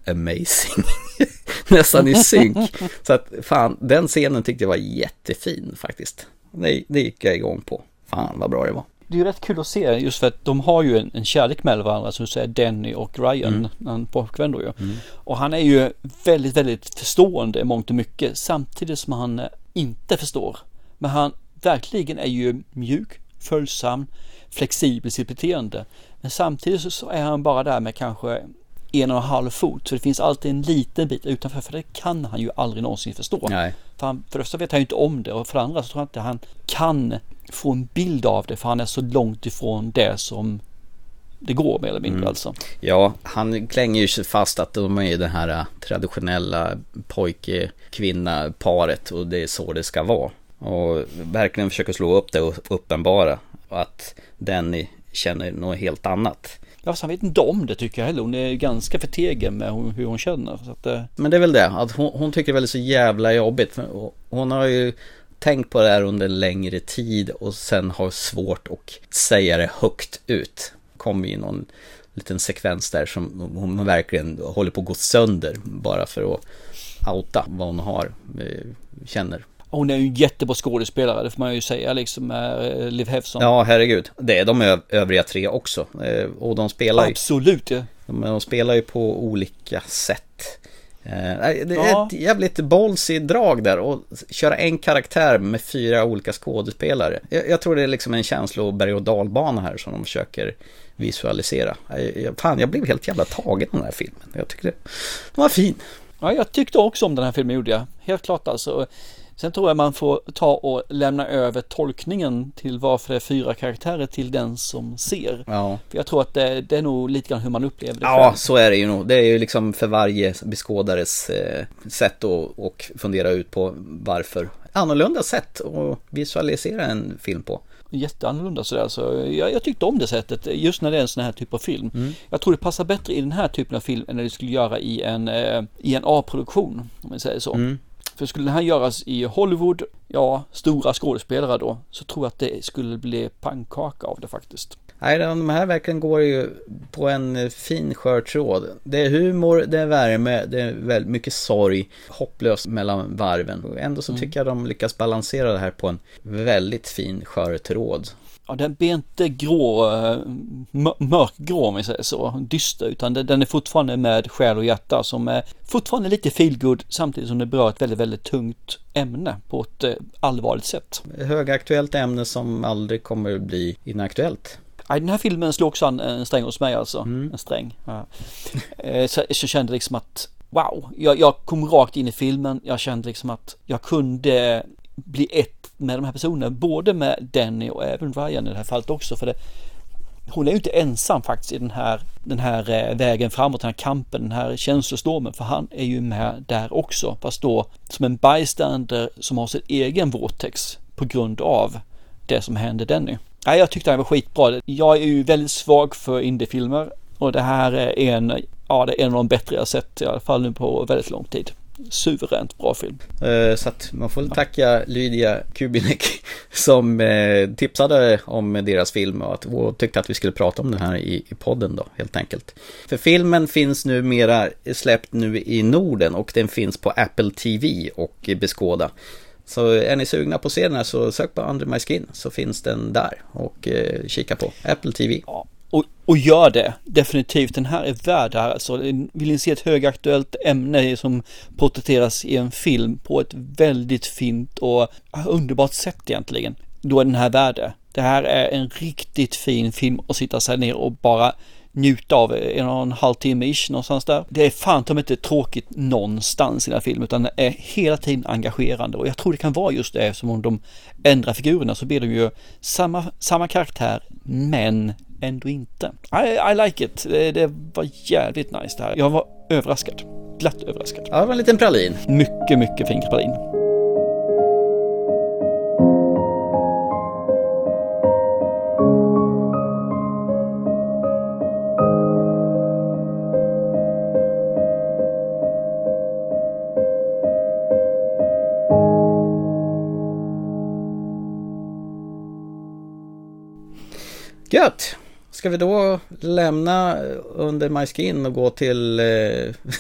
amazing. Nästan i synk. Så att fan, den scenen tyckte jag var jättefin faktiskt. Det, det gick jag igång på. Fan vad bra det var det är ju rätt kul att se just för att de har ju en, en kärlek med varandra som du säger Denny och Ryan, mm. han pojkvän då ju. Mm. Och han är ju väldigt, väldigt förstående i mångt och mycket samtidigt som han inte förstår. Men han verkligen är ju mjuk, följsam, flexibel i sitt beteende. Men samtidigt så är han bara där med kanske en och en halv fot. Så det finns alltid en liten bit utanför för det kan han ju aldrig någonsin förstå. Nej. För, han, för det första vet han ju inte om det och för det andra så tror jag inte han kan få en bild av det för han är så långt ifrån det som det går mer eller mindre mm. alltså. Ja, han klänger ju sig fast att de är det här traditionella pojke-kvinna-paret och det är så det ska vara. Och verkligen försöker slå upp det och uppenbara att Danny känner något helt annat. Ja, fast han vet inte om det tycker jag heller. Hon är ganska förtegen med hur hon känner. Att, eh. Men det är väl det, att hon, hon tycker väl det är så jävla jobbigt. Hon har ju tänkt på det här under en längre tid och sen har svårt att säga det högt ut. Kom i någon liten sekvens där som hon verkligen håller på att gå sönder bara för att outa vad hon har, eh, känner. Hon är ju en jättebra skådespelare, det får man ju säga liksom, eh, Liv Hefson. Ja, herregud. Det är de övriga tre också. Eh, och de spelar ju... Absolut, ja. De, de spelar ju på olika sätt. Eh, det är ett jävligt ballsy drag där och köra en karaktär med fyra olika skådespelare. Jag, jag tror det är liksom en känslo berg och dalbana här som de försöker visualisera. Jag, fan, jag blev helt jävla tagen av den här filmen. Jag tycker det, den var fin. Ja, jag tyckte också om den här filmen gjorde jag. Helt klart alltså. Sen tror jag man får ta och lämna över tolkningen till varför det är fyra karaktärer till den som ser. Ja. För jag tror att det, det är nog lite grann hur man upplever det Ja, själv. så är det ju nog. Det är ju liksom för varje beskådares eh, sätt att och fundera ut på varför. Annorlunda sätt att visualisera en film på. jätteannorlunda sådär. Så jag, jag tyckte om det sättet just när det är en sån här typ av film. Mm. Jag tror det passar bättre i den här typen av film än det skulle göra i en, eh, i en A-produktion. Om man säger så. Mm. För skulle den här göras i Hollywood, ja, stora skådespelare då, så tror jag att det skulle bli pannkaka av det faktiskt. Nej, de här verkligen går ju på en fin skör tråd. Det är humor, det är värme, det är väldigt mycket sorg, hopplöst mellan varven. Ändå så mm. tycker jag de lyckas balansera det här på en väldigt fin skör tråd ja, den blir inte grå, eh, mörkgrå om vi säger så, dyster, utan den är fortfarande med själ och hjärta som är fortfarande lite feelgood samtidigt som det berör ett väldigt, väldigt tungt ämne på ett eh, allvarligt sätt. Högaktuellt ämne som aldrig kommer bli inaktuellt. Nej, den här filmen slog också an en sträng hos mig alltså. Mm. En sträng. Ja. Eh, så, så kände liksom att wow, jag, jag kom rakt in i filmen. Jag kände liksom att jag kunde bli ett med de här personerna, både med Danny och även Ryan i det här fallet också. För det, hon är ju inte ensam faktiskt i den här, den här eh, vägen framåt, den här kampen, den här känslostormen, för han är ju med där också, fast då som en bystander som har sin egen vortex på grund av det som hände Danny. Ja, jag tyckte han var skitbra. Jag är ju väldigt svag för indiefilmer och det här är en, ja, det är en av de bättre jag sett i alla fall nu på väldigt lång tid suveränt bra film. Eh, så att man får tacka Lydia Kubinek som eh, tipsade om deras film och, tyckte att vi skulle prata om den här i, i podden då helt enkelt. För filmen finns numera släppt nu i Norden och den finns på Apple TV och beskåda. Så är ni sugna på att se den här så sök på Under My Skin så finns den där och eh, kika på Apple TV. Ja. Och, och gör det, definitivt. Den här är värd det här. Alltså, vill ni se ett högaktuellt ämne som porträtteras i en film på ett väldigt fint och underbart sätt egentligen. Då är den här värd det. Det här är en riktigt fin film att sitta sig ner och bara njuta av en och en halv timme ish någonstans där. Det är fan de inte tråkigt någonstans i den här filmen utan är hela tiden engagerande och jag tror det kan vara just det som om de ändrar figurerna så blir de ju samma, samma karaktär men ändå inte. I, I like it. Det, det, var jävligt nice det här. Jag var överraskad. Glatt överraskad. Ja, det var en liten pralin. Mycket, mycket fin pralin. Gött! Ska vi då lämna under My Skin och gå till eh,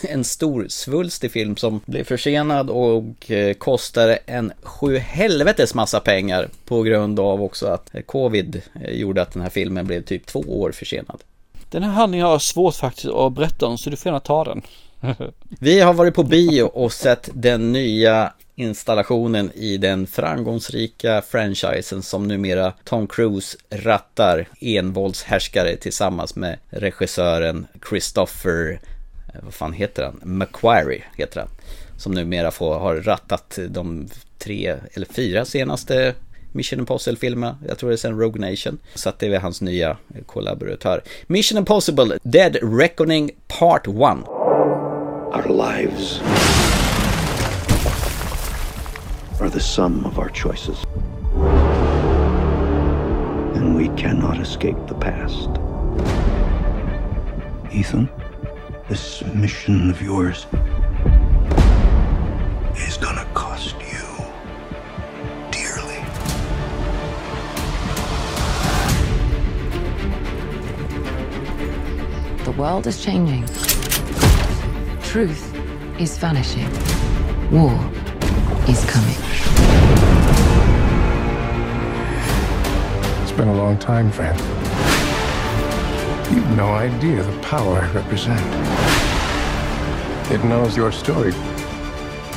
en stor svulstig film som blev försenad och eh, kostade en sju helvetes massa pengar på grund av också att covid eh, gjorde att den här filmen blev typ två år försenad. Den här handlingen har jag svårt faktiskt att berätta om så du får gärna ta den. Vi har varit på bio och sett den nya installationen i den framgångsrika franchisen som numera Tom Cruise rattar envåldshärskare tillsammans med regissören Christopher, eh, vad fan heter han? McQuarrie heter han. Som numera får, har rattat de tre eller fyra senaste Mission Impossible-filmerna. Jag tror det är sen Rogue Nation. Så att det är hans nya kollaboratör. Mission Impossible Dead Reckoning Part 1. Our lives are the sum of our choices. And we cannot escape the past. Ethan, this mission of yours is gonna cost you dearly. The world is changing. Truth is vanishing. War is coming. It's been a long time, friend. You've no idea the power I represent. It knows your story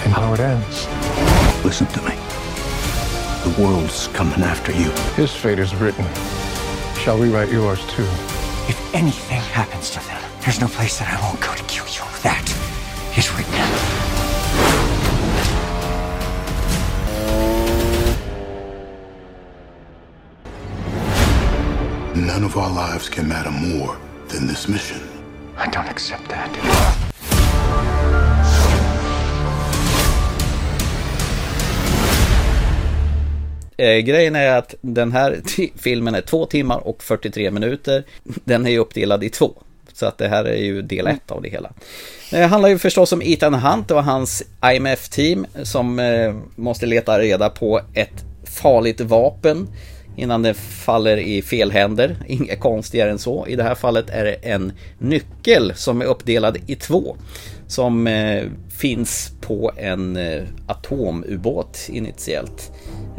and how it ends. Listen to me. The world's coming after you. His fate is written. Shall we write yours too? If anything happens to them, there's no place that I won't go to None of our lives can matter more than this mission. I don't accept that. Eh, grejen är att den här filmen är två timmar och 43 minuter. Den är ju uppdelad i två. Så att det här är ju del ett av det hela. Det handlar ju förstås om Ethan Hunt och hans IMF-team som eh, måste leta reda på ett farligt vapen innan det faller i fel händer. Inget konstigare än så. I det här fallet är det en nyckel som är uppdelad i två. Som eh, finns på en eh, atomubåt initiellt.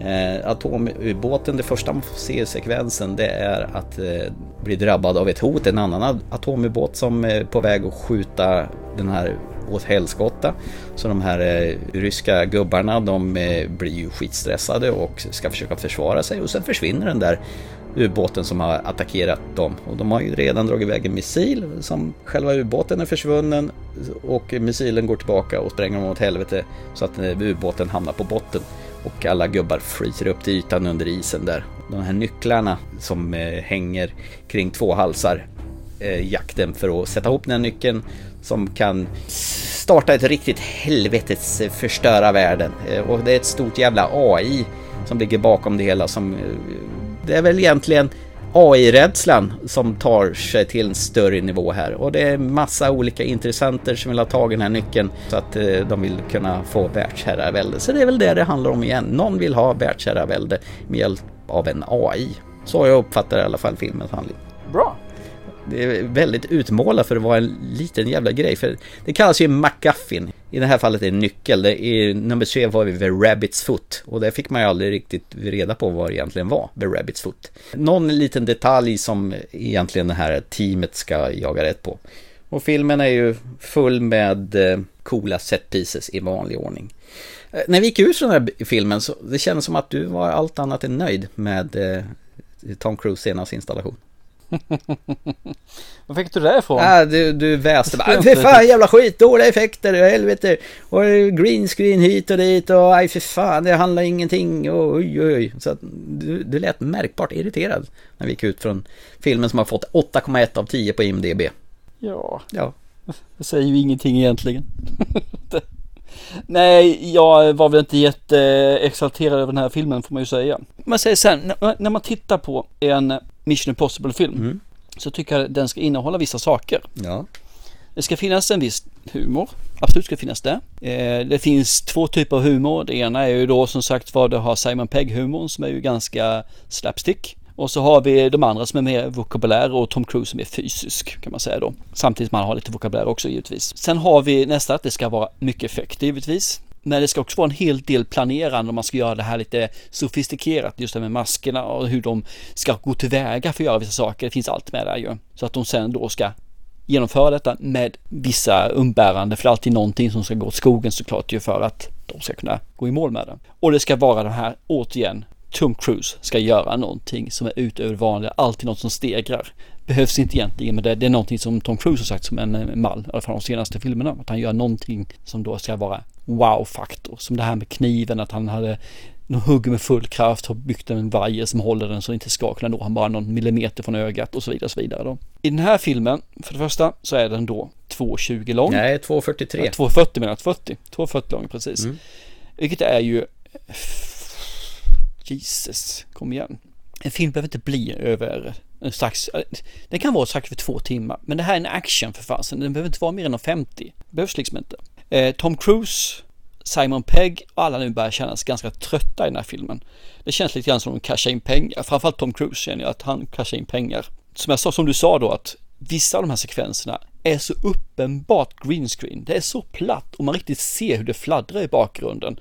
Eh, atomubåten, det första man får se i sekvensen det är att eh, bli drabbad av ett hot. En annan atomubåt som är på väg att skjuta den här åt helskotta. Så de här eh, ryska gubbarna de eh, blir ju skitstressade och ska försöka försvara sig och sen försvinner den där ubåten som har attackerat dem. Och de har ju redan dragit iväg en missil som själva ubåten är försvunnen och missilen går tillbaka och spränger dem åt helvete så att eh, ubåten hamnar på botten. Och alla gubbar fryser upp till ytan under isen där. De här nycklarna som eh, hänger kring två halsar eh, jakten för att sätta ihop den här nyckeln som kan starta ett riktigt helvetes eh, förstöra världen. Eh, och det är ett stort jävla AI som ligger bakom det hela som... Eh, det är väl egentligen AI-rädslan som tar sig till en större nivå här och det är massa olika intressenter som vill ha tag i den här nyckeln så att eh, de vill kunna få världsherravälde. Så det är väl det det handlar om igen. Någon vill ha världsherravälde med hjälp av en AI. Så jag uppfattar i alla fall filmens handling. Bra. Det är väldigt utmålat för att vara en liten jävla grej. För det kallas ju McGuffin. I det här fallet är det nyckel. Det är, nummer tre var vi The Rabbits Foot. Och det fick man ju aldrig riktigt reda på vad det egentligen var The Rabbits Foot. Någon liten detalj som egentligen det här teamet ska jaga rätt på. Och filmen är ju full med eh, coola set pieces i vanlig ordning. Eh, när vi gick ut från den här filmen så det kändes som att du var allt annat än nöjd med eh, Tom Cruise senaste installation. Var fick du det ifrån? Ja, du, du väste bara, fy fan jävla skit, dåliga effekter, helvete. Och green screen hit och dit och aj för fan, det handlar ingenting. Och, oj, oj. Så att du, du lät märkbart irriterad när vi gick ut från filmen som har fått 8,1 av 10 på IMDB. Ja. Ja. Det säger ju ingenting egentligen. Nej, jag var väl inte jätteexalterad över den här filmen får man ju säga. Man säger sen, när man tittar på en Mission Impossible-film mm. så tycker jag den ska innehålla vissa saker. Ja. Det ska finnas en viss humor, absolut ska finnas det. Eh, det finns två typer av humor. Det ena är ju då som sagt vad du har Simon Pegg-humorn som är ju ganska slapstick. Och så har vi de andra som är mer vokabulär och Tom Cruise som är fysisk kan man säga då. Samtidigt som man har lite vokabulär också givetvis. Sen har vi nästa att det ska vara mycket effekt givetvis. Men det ska också vara en hel del planerande om man ska göra det här lite sofistikerat, just det med maskerna och hur de ska gå tillväga för att göra vissa saker. Det finns allt med där ju. Så att de sen då ska genomföra detta med vissa umbärande, för det är alltid någonting som ska gå åt skogen såklart ju för att de ska kunna gå i mål med det. Och det ska vara de här, återigen, Tom Cruise ska göra någonting som är utöver det vanliga, alltid något som stegrar. Behövs inte egentligen, men det, det är någonting som Tom Cruise har sagt som en mall, i alla fall de senaste filmerna, att han gör någonting som då ska vara wow-faktor. Som det här med kniven, att han hade de hugger med full kraft, har byggt en vajer som håller den så den inte ska kunna nå han bara någon millimeter från ögat och så vidare. Och så vidare då. I den här filmen, för det första, så är den då 2,20 lång. Nej, 2,43. Ja, 2,40 menar jag, 40. 2,40 lång precis. Mm. Vilket är ju Jesus, kom igen. En film behöver inte bli över en strax, den kan vara strax för två timmar, men det här är en action för fasen, den behöver inte vara mer än 50. Det behövs liksom inte. Eh, Tom Cruise, Simon Pegg och alla nu börjar kännas ganska trötta i den här filmen. Det känns lite grann som att de cashar in pengar, framförallt Tom Cruise känner jag att han cashar in pengar. Som jag sa, som du sa då att vissa av de här sekvenserna är så uppenbart green screen. Det är så platt och man riktigt ser hur det fladdrar i bakgrunden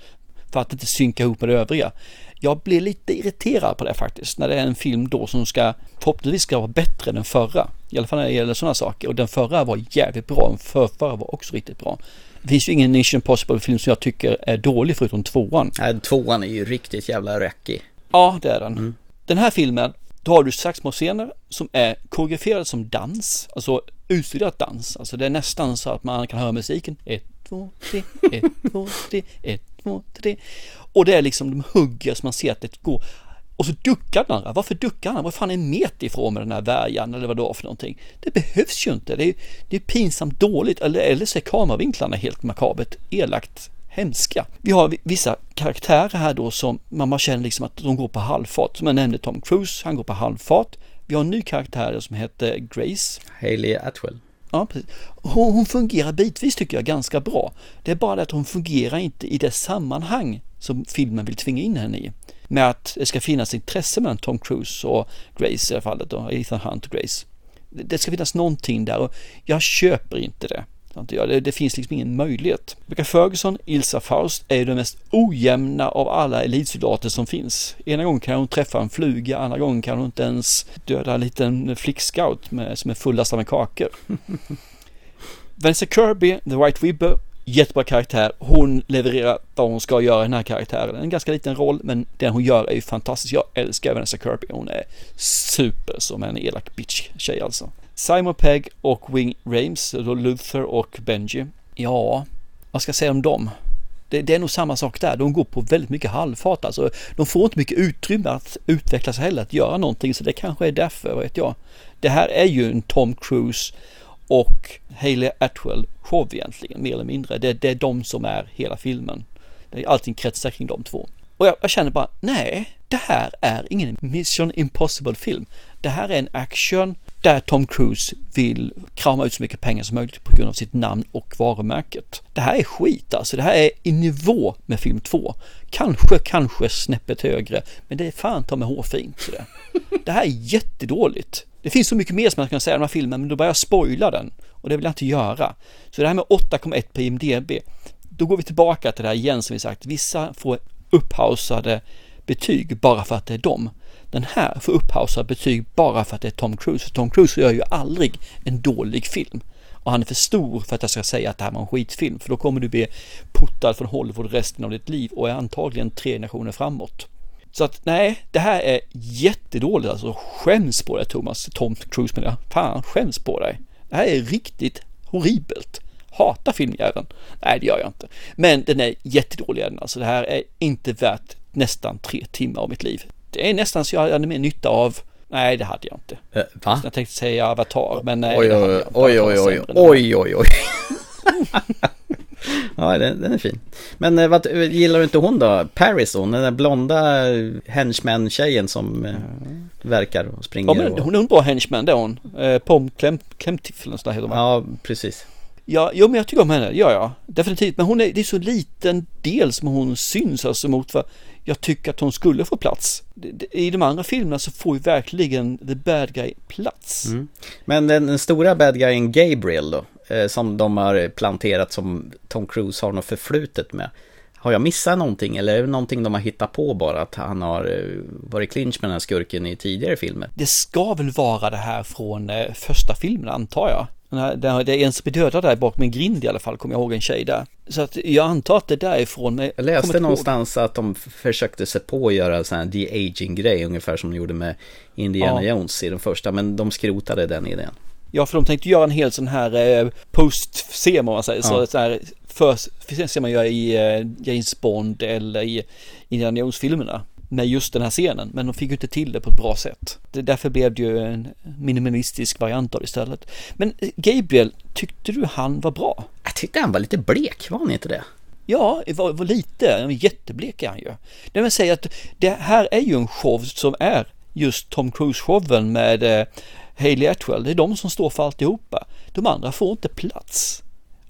för att inte synka ihop med det övriga. Jag blir lite irriterad på det faktiskt, när det är en film då som ska förhoppningsvis ska vara bättre än den förra. I alla fall när det gäller sådana saker. Och den förra var jävligt bra, den förra var också riktigt bra. Det finns ju ingen Mission Impossible-film som jag tycker är dålig förutom tvåan. Nej, tvåan är ju riktigt jävla räckig. Ja, det är den. Mm. Den här filmen, då har du slagsmålscener som är koreograferade som dans, alltså utstuderat dans. Alltså det är nästan så att man kan höra musiken. Ett, två, tre, ett, två, tre, ett, två, tre. Och det är liksom, de hugger så man ser att det går. Och så duckar den andra. Varför duckar han? Vad fan är en meter ifrån med den här värjan eller vad det var för någonting? Det behövs ju inte. Det är, det är pinsamt dåligt. Eller, eller så är kameravinklarna helt makabert elakt hemska. Vi har vissa karaktärer här då som man känner liksom att de går på halvfart. Som jag nämnde Tom Cruise, han går på halvfart. Vi har en ny karaktär som heter Grace. Hailey Atwell. Ja, precis. Hon, hon fungerar bitvis tycker jag ganska bra. Det är bara det att hon fungerar inte i det sammanhang som filmen vill tvinga in henne i. Med att det ska finnas intresse mellan Tom Cruise och Grace i det här fallet då, Ethan Hunt och Grace. Det ska finnas någonting där och jag köper inte det. Det, det finns liksom ingen möjlighet. Rebecca Ferguson, Ilsa Faust, är den mest ojämna av alla elitsoldater som finns. Ena gången kan hon träffa en fluga, andra gången kan hon inte ens döda en liten flickscout med, som är fullastad med kakor. Vanessa Kirby, The White Wibber, jättebra karaktär. Hon levererar vad hon ska göra i den här karaktären. En ganska liten roll, men den hon gör är ju fantastisk. Jag älskar Vanessa Kirby. Hon är super som en elak bitch-tjej alltså. Simon Pegg och Wing Rames, då Luther och Benji. Ja, vad ska jag säga om dem? Det, det, är nog samma sak där. De går på väldigt mycket halvfart. Alltså, de får inte mycket utrymme att utvecklas heller, att göra någonting. Så det kanske är därför, vet jag. Det här är ju en Tom Cruise och Haley Atwell show egentligen, mer eller mindre. Det, det är de som är hela filmen. Allting kretsar kring de två. Och jag, jag, känner bara, nej, det här är ingen Mission Impossible film. Det här är en action där Tom Cruise vill krama ut så mycket pengar som möjligt på grund av sitt namn och varumärket. Det här är skit alltså. Det här är i nivå med film 2. Kanske, kanske snäppet högre, men det är fan ta med hårfint. Det. det här är jättedåligt. Det finns så mycket mer som man kan säga om den här filmen, men då börjar jag spoila den. Och det vill jag inte göra. Så det här med 8,1 på IMDB, då går vi tillbaka till det här igen som vi sagt. Vissa får upphausade betyg bara för att det är dem. Den här får upphausade betyg bara för att det är Tom Cruise. För Tom Cruise gör ju aldrig en dålig film. Och han är för stor för att jag ska säga att det här var en skitfilm. För då kommer du bli puttad från Hollywood resten av ditt liv och är antagligen tre generationer framåt. Så att nej, det här är jättedåligt alltså. Skäms på dig Thomas, Tom Cruise med det. Fan, skäms på dig. Det här är riktigt horribelt. Hatar filmjäveln. Nej, det gör jag inte. Men den är jättedålig den alltså. Det här är inte värt nästan tre timmar av mitt liv. Det är nästan så jag hade mer nytta av Nej, det hade jag inte. Äh, va? Jag tänkte säga Avatar, men nej. Oj, oj, oj, oj, oj, oj, oj, oj. Ja, den, den, är fin. Men eh, vad, gillar du inte hon då? Paris hon, den där blonda henchman-tjejen som eh, verkar och springer. Ja, men hon är en bra henchman det är hon. Eh, Pom Klemtiffel heter hon Ja, precis. Ja, jo, men jag tycker om henne, ja, ja, definitivt. Men hon är, det är så liten del som hon syns alltså mot vad jag tycker att hon skulle få plats. I de andra filmerna så får ju verkligen the bad guy plats. Mm. Men den, den, stora bad guyen Gabriel då, eh, som de har planterat som Tom Cruise har något förflutet med. Har jag missat någonting eller är det någonting de har hittat på bara att han har eh, varit clinch med den här skurken i tidigare filmer? Det ska väl vara det här från eh, första filmen antar jag. Det är en som blir dödad där bakom en grind i alla fall, kommer jag ihåg en tjej där. Så att jag antar att det är därifrån. Men jag läste någonstans ihåg. att de försökte sig på att göra en sån här de-aging-grej, ungefär som de gjorde med Indiana ja. Jones i den första, men de skrotade den idén. Ja, för de tänkte göra en hel sån här eh, post-scen, om man säger så. Ja. så här, först ser man gör i eh, James Bond eller i Indiana Jones-filmerna med just den här scenen, men de fick ju inte till det på ett bra sätt. Det, därför blev det ju en minimalistisk variant av det istället. Men eh, Gabriel, tyckte du han var bra? Jag tyckte han var lite blek, var han inte det? Ja, var, var lite, jätteblek är han ju. Det vill säga att det här är ju en show som är just Tom Cruise-showen med Haley Hailey Atwell. Det är de som står för alltihopa. De andra får inte plats.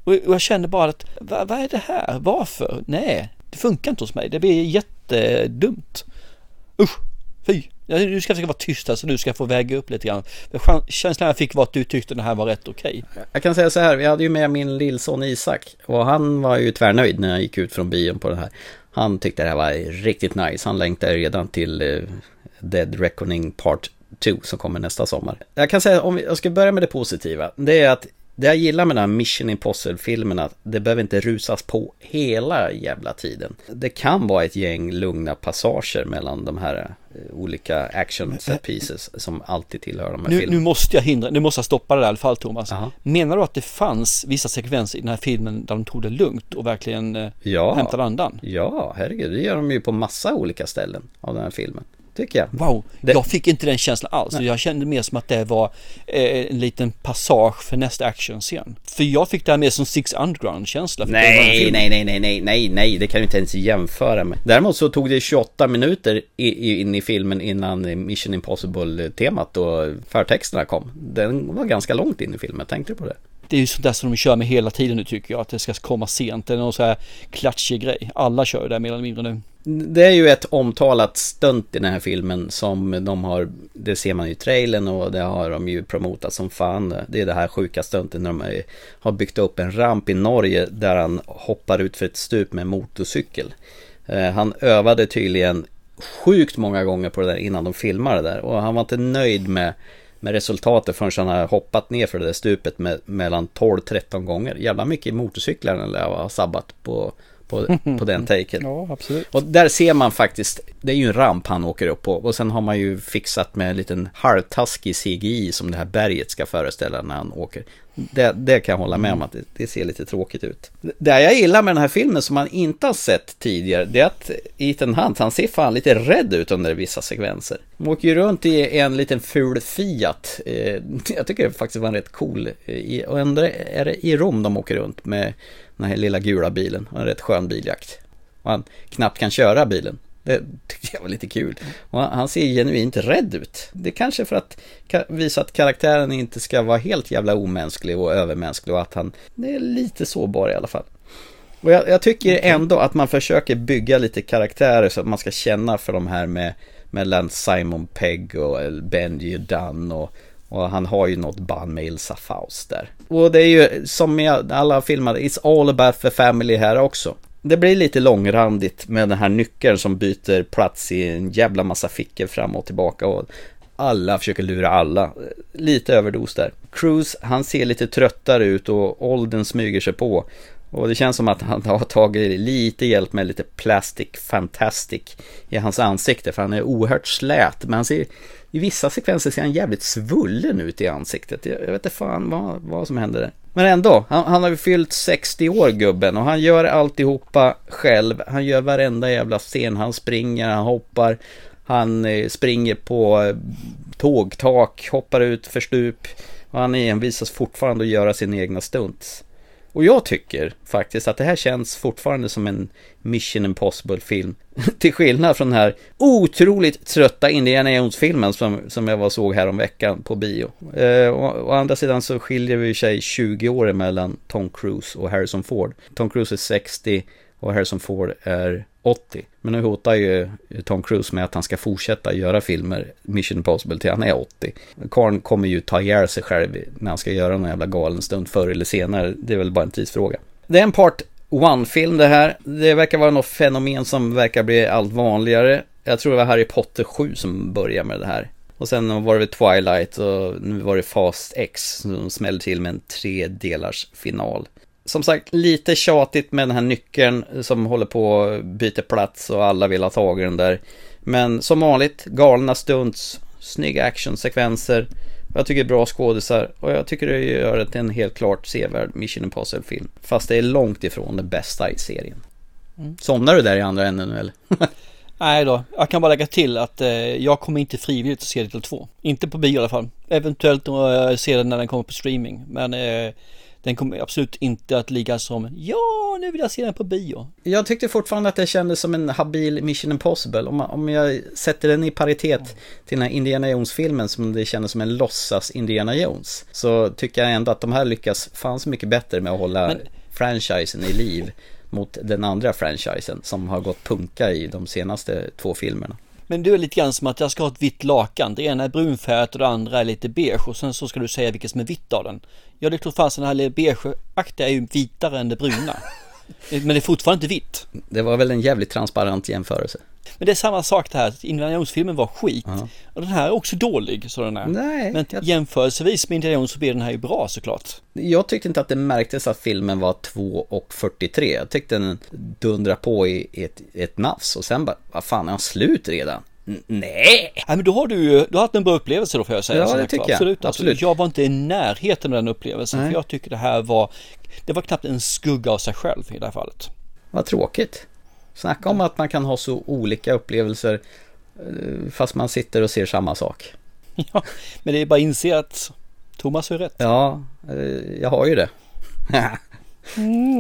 Och, och jag känner bara att, vad, vad är det här? Varför? Nej, det funkar inte hos mig. Det blir jättedumt. Usch, fy. Du ska försöka vara tyst här så du ska få väga upp lite grann. Känslan jag fick var att du tyckte det här var rätt okej. Okay. Jag kan säga så här, vi hade ju med min lillson Isak och han var ju tvärnöjd när jag gick ut från bion på det här. Han tyckte det här var riktigt nice. Han längtade redan till eh, Dead Reckoning Part 2 som kommer nästa sommar. Jag kan säga, om jag ska börja med det positiva, det är att det jag gillar med de här Mission Impossible-filmerna, det behöver inte rusas på hela jävla tiden. Det kan vara ett gäng lugna passager mellan de här eh, olika action set pieces som alltid tillhör de här nu, filmerna. Nu måste jag hindra, nu måste jag stoppa det där i alla fall Thomas. Aha. Menar du att det fanns vissa sekvenser i den här filmen där de tog det lugnt och verkligen eh, ja. hämtade andan? Ja, herregud, det gör de ju på massa olika ställen av den här filmen. Tycker jag. Wow, Det- jag fick inte den känslan alls. Nej. Jag kände mer som att det var eh, en liten passage för nästa actionscen. För jag fick det här mer som Six Underground-känsla. Nej, nej, nej, nej, nej, nej, nej, det kan du inte ens jämföra med. Däremot så tog det 28 minuter in i filmen innan Mission Impossible-temat och förtexterna kom. Den var ganska långt in i filmen, tänkte du på det? Det är ju sånt där som de kör med hela tiden nu tycker jag. Att det ska komma sent. Det är någon så här klatschig grej. Alla kör ju det mer eller mindre nu. Det är ju ett omtalat stunt i den här filmen som de har, det ser man ju i trailern och det har de ju promotat som fan. Det är det här sjuka stuntet när de är- har byggt upp en ramp i Norge där han hoppar ut för ett stup med motorcykel. Eh, han övade tydligen sjukt många gånger på det där innan de filmade det där och han var inte nöjd med med resultatet förrän han har hoppat ner för det där stupet med, mellan 12-13 gånger. Jävla mycket motorcyklar den lär ha sabbat på, på, på den taken. Ja, absolut. Och där ser man faktiskt, det är ju en ramp han åker upp på och sen har man ju fixat med en liten halvtaskig CGI som det här berget ska föreställa när han åker. Det, det kan jag hålla med om att det, det ser lite tråkigt ut. Det jag gillar med den här filmen som man inte har sett tidigare, det är att Ethan Hunt, han ser fan lite rädd ut under vissa sekvenser. De åker ju runt i en liten ful Fiat. Eh, Jag tycker det faktiskt var en rätt cool, eh, och ändå är det i Rom de åker runt med den här lilla gula bilen. En rätt skön biljakt. Han knappt kan köra bilen. Det tyckte jag var lite kul. Och han ser genuint rädd ut. Det är kanske för att visa att karaktären inte ska vara helt jävla omänsklig och övermänsklig och att han är lite sårbar i alla fall. Och jag, jag tycker ändå att man försöker bygga lite karaktärer så att man ska känna för de här med mellan Simon Pegg och Benji Dunn och, och han har ju något band med Ilsa Faust där. Och det är ju som i alla filmer, it's all about the family här också. Det blir lite långrandigt med den här nyckeln som byter plats i en jävla massa fickor fram och tillbaka och alla försöker lura alla. Lite överdos där. Cruise, han ser lite tröttare ut och åldern smyger sig på. Och det känns som att han har tagit lite hjälp med lite plastic fantastic i hans ansikte för han är oerhört slät. Men han ser, i vissa sekvenser ser han jävligt svullen ut i ansiktet. Jag, jag vet inte fan vad, vad som händer där. Men ändå, han, han har ju fyllt 60 år gubben och han gör alltihopa själv. Han gör varenda jävla scen. Han springer, han hoppar, han eh, springer på eh, tågtak, hoppar ut för stup. Och han envisas fortfarande att göra sin egna stunts. Och jag tycker faktiskt att det här känns fortfarande som en Mission Impossible-film. Till skillnad från den här otroligt trötta Indiana Jones-filmen som, som jag var såg här om veckan på bio. Eh, å, å andra sidan så skiljer vi sig 20 år mellan Tom Cruise och Harrison Ford. Tom Cruise är 60 och Harrison Ford är 80. Men nu hotar ju Tom Cruise med att han ska fortsätta göra filmer, Mission Impossible, till han är 80. Karn kommer ju ta ihjäl sig själv när han ska göra någon jävla galen stund förr eller senare. Det är väl bara en tidsfråga. Det är en part one-film det här. Det verkar vara något fenomen som verkar bli allt vanligare. Jag tror det var Harry Potter 7 som började med det här. Och sen var det Twilight och nu var det Fast X som smällde till med en tre delars final. Som sagt, lite tjatigt med den här nyckeln som håller på att byta plats och alla vill ha tag i den där. Men som vanligt, galna stunts, snygga actionsekvenser. Jag tycker bra skådisar och jag tycker det gör det till en helt klart sevärd Mission Impossible-film. Fast det är långt ifrån det bästa i serien. Mm. Somnar du där i andra änden nu eller? Nej då, jag kan bara lägga till att eh, jag kommer inte frivilligt att se del 2. Inte på bio i alla fall. Eventuellt jag ser den när den kommer på streaming. Men eh, den kommer absolut inte att ligga som ja, nu vill jag se den på bio. Jag tyckte fortfarande att det kändes som en habil Mission Impossible. Om, om jag sätter den i paritet till den här Indiana Jones-filmen som det kändes som en låtsas Indiana Jones. Så tycker jag ändå att de här lyckas fan så mycket bättre med att hålla Men- franchisen i liv mot den andra franchisen som har gått punka i de senaste två filmerna. Men du är lite grann som att jag ska ha ett vitt lakan. Det ena är brunfärgat och det andra är lite beige och sen så ska du säga vilket som är vitt av den. Ja, det klart fasen, den här beigeaktiga är ju vitare än det bruna. Men det är fortfarande inte vitt. Det var väl en jävligt transparent jämförelse. Men det är samma sak det här, Indiana Jones-filmen var skit. Och den här är också dålig, så den är. Nej, Men jämförelsevis med Indiana Jones så blir den här ju bra såklart. Jag tyckte inte att det märktes att filmen var 2 och 43. Jag tyckte den dundrade på i ett, ett nafs och sen bara, vad fan är han slut redan? N- Nej! Nej men då har du ju, du har haft en bra upplevelse då får jag säga. Ja, det tycker jag. Absolut, Absolut. absolut. Jag var inte i närheten av den upplevelsen. Nej. För jag tycker det här var, det var knappt en skugga av sig själv i det här fallet. Vad tråkigt. Snacka om att man kan ha så olika upplevelser eh, fast man sitter och ser samma sak. Ja, men det är bara att inse att Thomas har rätt. Ja, eh, jag har ju det.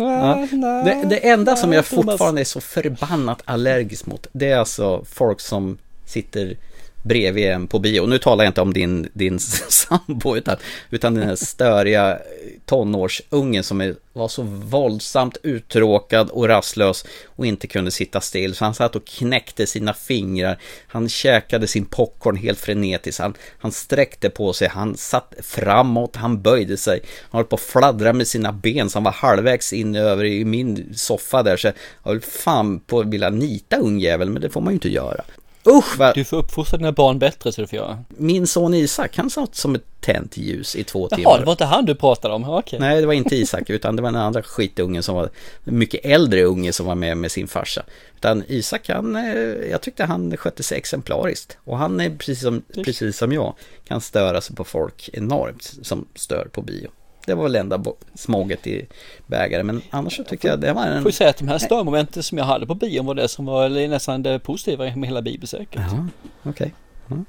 ja. det, det enda som jag fortfarande är så förbannat allergisk mot, det är alltså folk som sitter bredvid en på bio. Nu talar jag inte om din, din sambo utan, utan den här störiga tonårsungen som är, var så våldsamt uttråkad och rastlös och inte kunde sitta still. Så han satt och knäckte sina fingrar. Han käkade sin popcorn helt frenetiskt. Han, han sträckte på sig, han satt framåt, han böjde sig. Han höll på att fladdra med sina ben som var halvvägs in över i min soffa där. Så jag höll fan på att vilja nita ungjäveln, men det får man ju inte göra. Usch vad... Du får uppfostra dina barn bättre så du får göra. Min son Isak, han satt som ett tänt ljus i två timmar. Jaha, det var inte han du pratade om? Okej. Nej, det var inte Isak, utan det var den andra skitungen som var mycket äldre unge som var med med sin farsa. Utan Isak, han, eh, jag tyckte han skötte sig exemplariskt. Och han är precis som, precis som jag, kan störa sig på folk enormt som stör på bio. Det var väl enda småget i bägaren, men annars så tycker jag det var en... Får ju säga att de här störmomenten som jag hade på bion var det som var nästan det positiva med hela biobesöket. Ja, okej. Okay. Mm.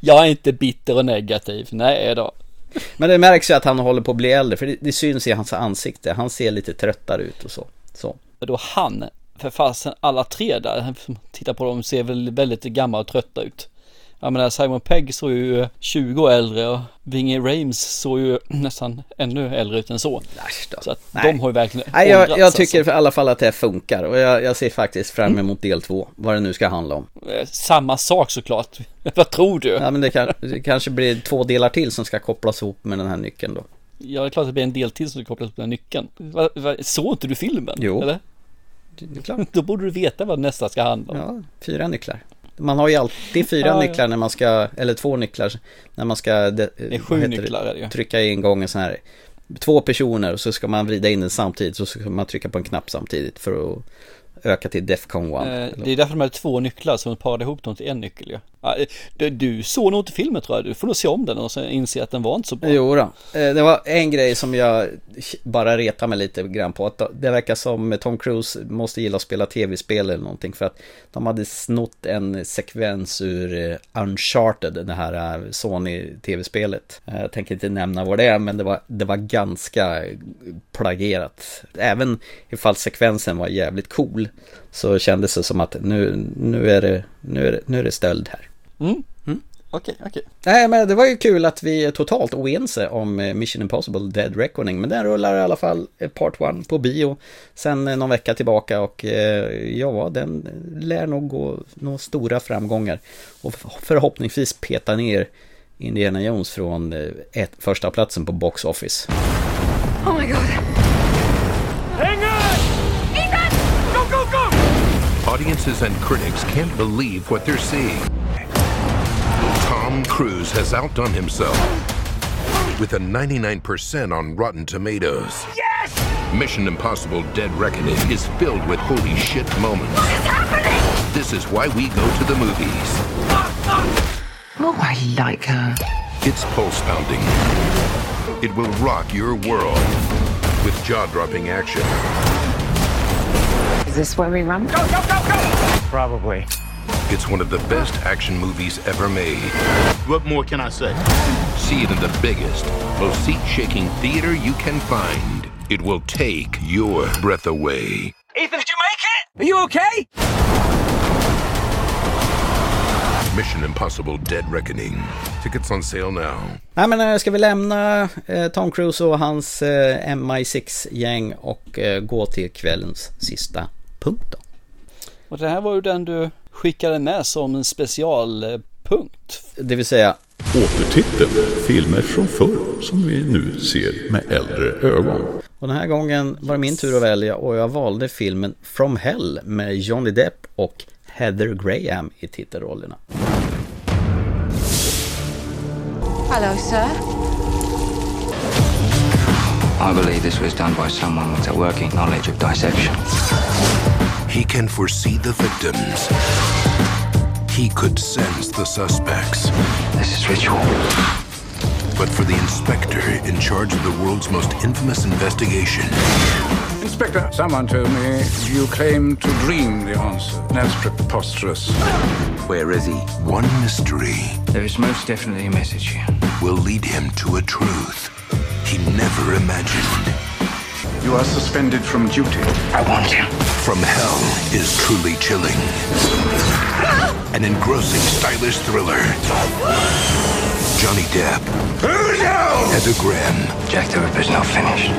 jag är inte bitter och negativ, nej då. Men det märks ju att han håller på att bli äldre, för det, det syns i hans ansikte. Han ser lite tröttare ut och så. så. Då han, för fasen alla tre där, titta på dem, ser väl väldigt gamla och trötta ut. Jag menar Simon Pegg såg ju 20 år äldre och Vinge Rames såg ju nästan ännu äldre ut än så. Så att Nej. de har ju verkligen Nej, jag, jag tycker alltså. i alla fall att det funkar och jag, jag ser faktiskt fram mm. emot del två, vad det nu ska handla om. Eh, samma sak såklart. vad tror du? Ja, men det, kan, det kanske blir två delar till som ska kopplas ihop med den här nyckeln då. Ja, det är klart att det blir en del till som ska kopplas ihop med den här nyckeln. Va, va, såg inte du filmen? Jo. Eller? Då borde du veta vad nästa ska handla om. Ja, fyra nycklar. Man har ju alltid fyra ja, nycklar när man ska, eller två nycklar när man ska det, är sju nycklar är det ju. trycka in gången så här Två personer och så ska man vrida in den samtidigt så ska man trycka på en knapp samtidigt för att öka till Defcon 1. Eh, det är därför de är två nycklar som parade ihop dem till en nyckel ju. Ja. Du, du såg nog inte filmen tror jag, du får nog se om den och sen inse att den var inte så bra. Jo då. Eh, det var en grej som jag bara retar mig lite grann på. Att det verkar som Tom Cruise måste gilla att spela tv-spel eller någonting. För att de hade snott en sekvens ur eh, Uncharted, det här Sony tv-spelet. Jag tänker inte nämna vad det är, men det var, det var ganska plagierat. Även ifall sekvensen var jävligt cool så kändes det som att nu, nu, är, det, nu, är, det, nu är det stöld här. Mm. Mm. Okej, okay, okej. Okay. Nej, men det var ju kul att vi är totalt oense om eh, Mission Impossible Dead Reckoning. Men den rullar i alla fall eh, Part 1 på bio sen eh, någon vecka tillbaka och ja, den lär nog gå några stora framgångar. Och förhoppningsvis peta ner Indiana Jones från ett, första platsen på Box Office. Oh my god. Audiences and critics can't believe what they're seeing. Tom Cruise has outdone himself with a 99% on Rotten Tomatoes. Yes! Mission Impossible Dead Reckoning is filled with holy shit moments. What is happening? This is why we go to the movies. Oh, I like her. It's pulse pounding. It will rock your world with jaw dropping action this where we run? Go, go, go, go! Probably. It's one of the best action movies ever made. What more can I say? See it in the biggest, most seat-shaking theater you can find. It will take your breath away. Ethan, did you make it? Are you okay? Mission Impossible Dead Reckoning. Tickets on sale now. Nej men eh, ska vi lämna eh, Tom Cruise och hans eh, MI6-gäng och eh, gå till kvällens sista punkt då. Och det här var ju den du skickade med som en specialpunkt. Det vill säga Återtiteln Filmer från förr som vi nu ser med äldre ögon. Och den här gången var det min tur att välja och jag valde filmen From Hell med Johnny Depp och Heather Graham i titelrollerna. Hello, sir. I believe this was done by someone with a working knowledge of dissection. He can foresee the victims. He could sense the suspects. This is ritual. But but for the inspector in charge of the world's most infamous investigation. Inspector, someone told me you claim to dream the answer. That's preposterous. Where is he? One mystery There is most definitely a message here. will lead him to a truth he never imagined. You are suspended from duty. I want him. From Hell is truly chilling. An engrossing, stylish thriller. Johnny Depp. Heather Graham. Jack the Ripper's not finished.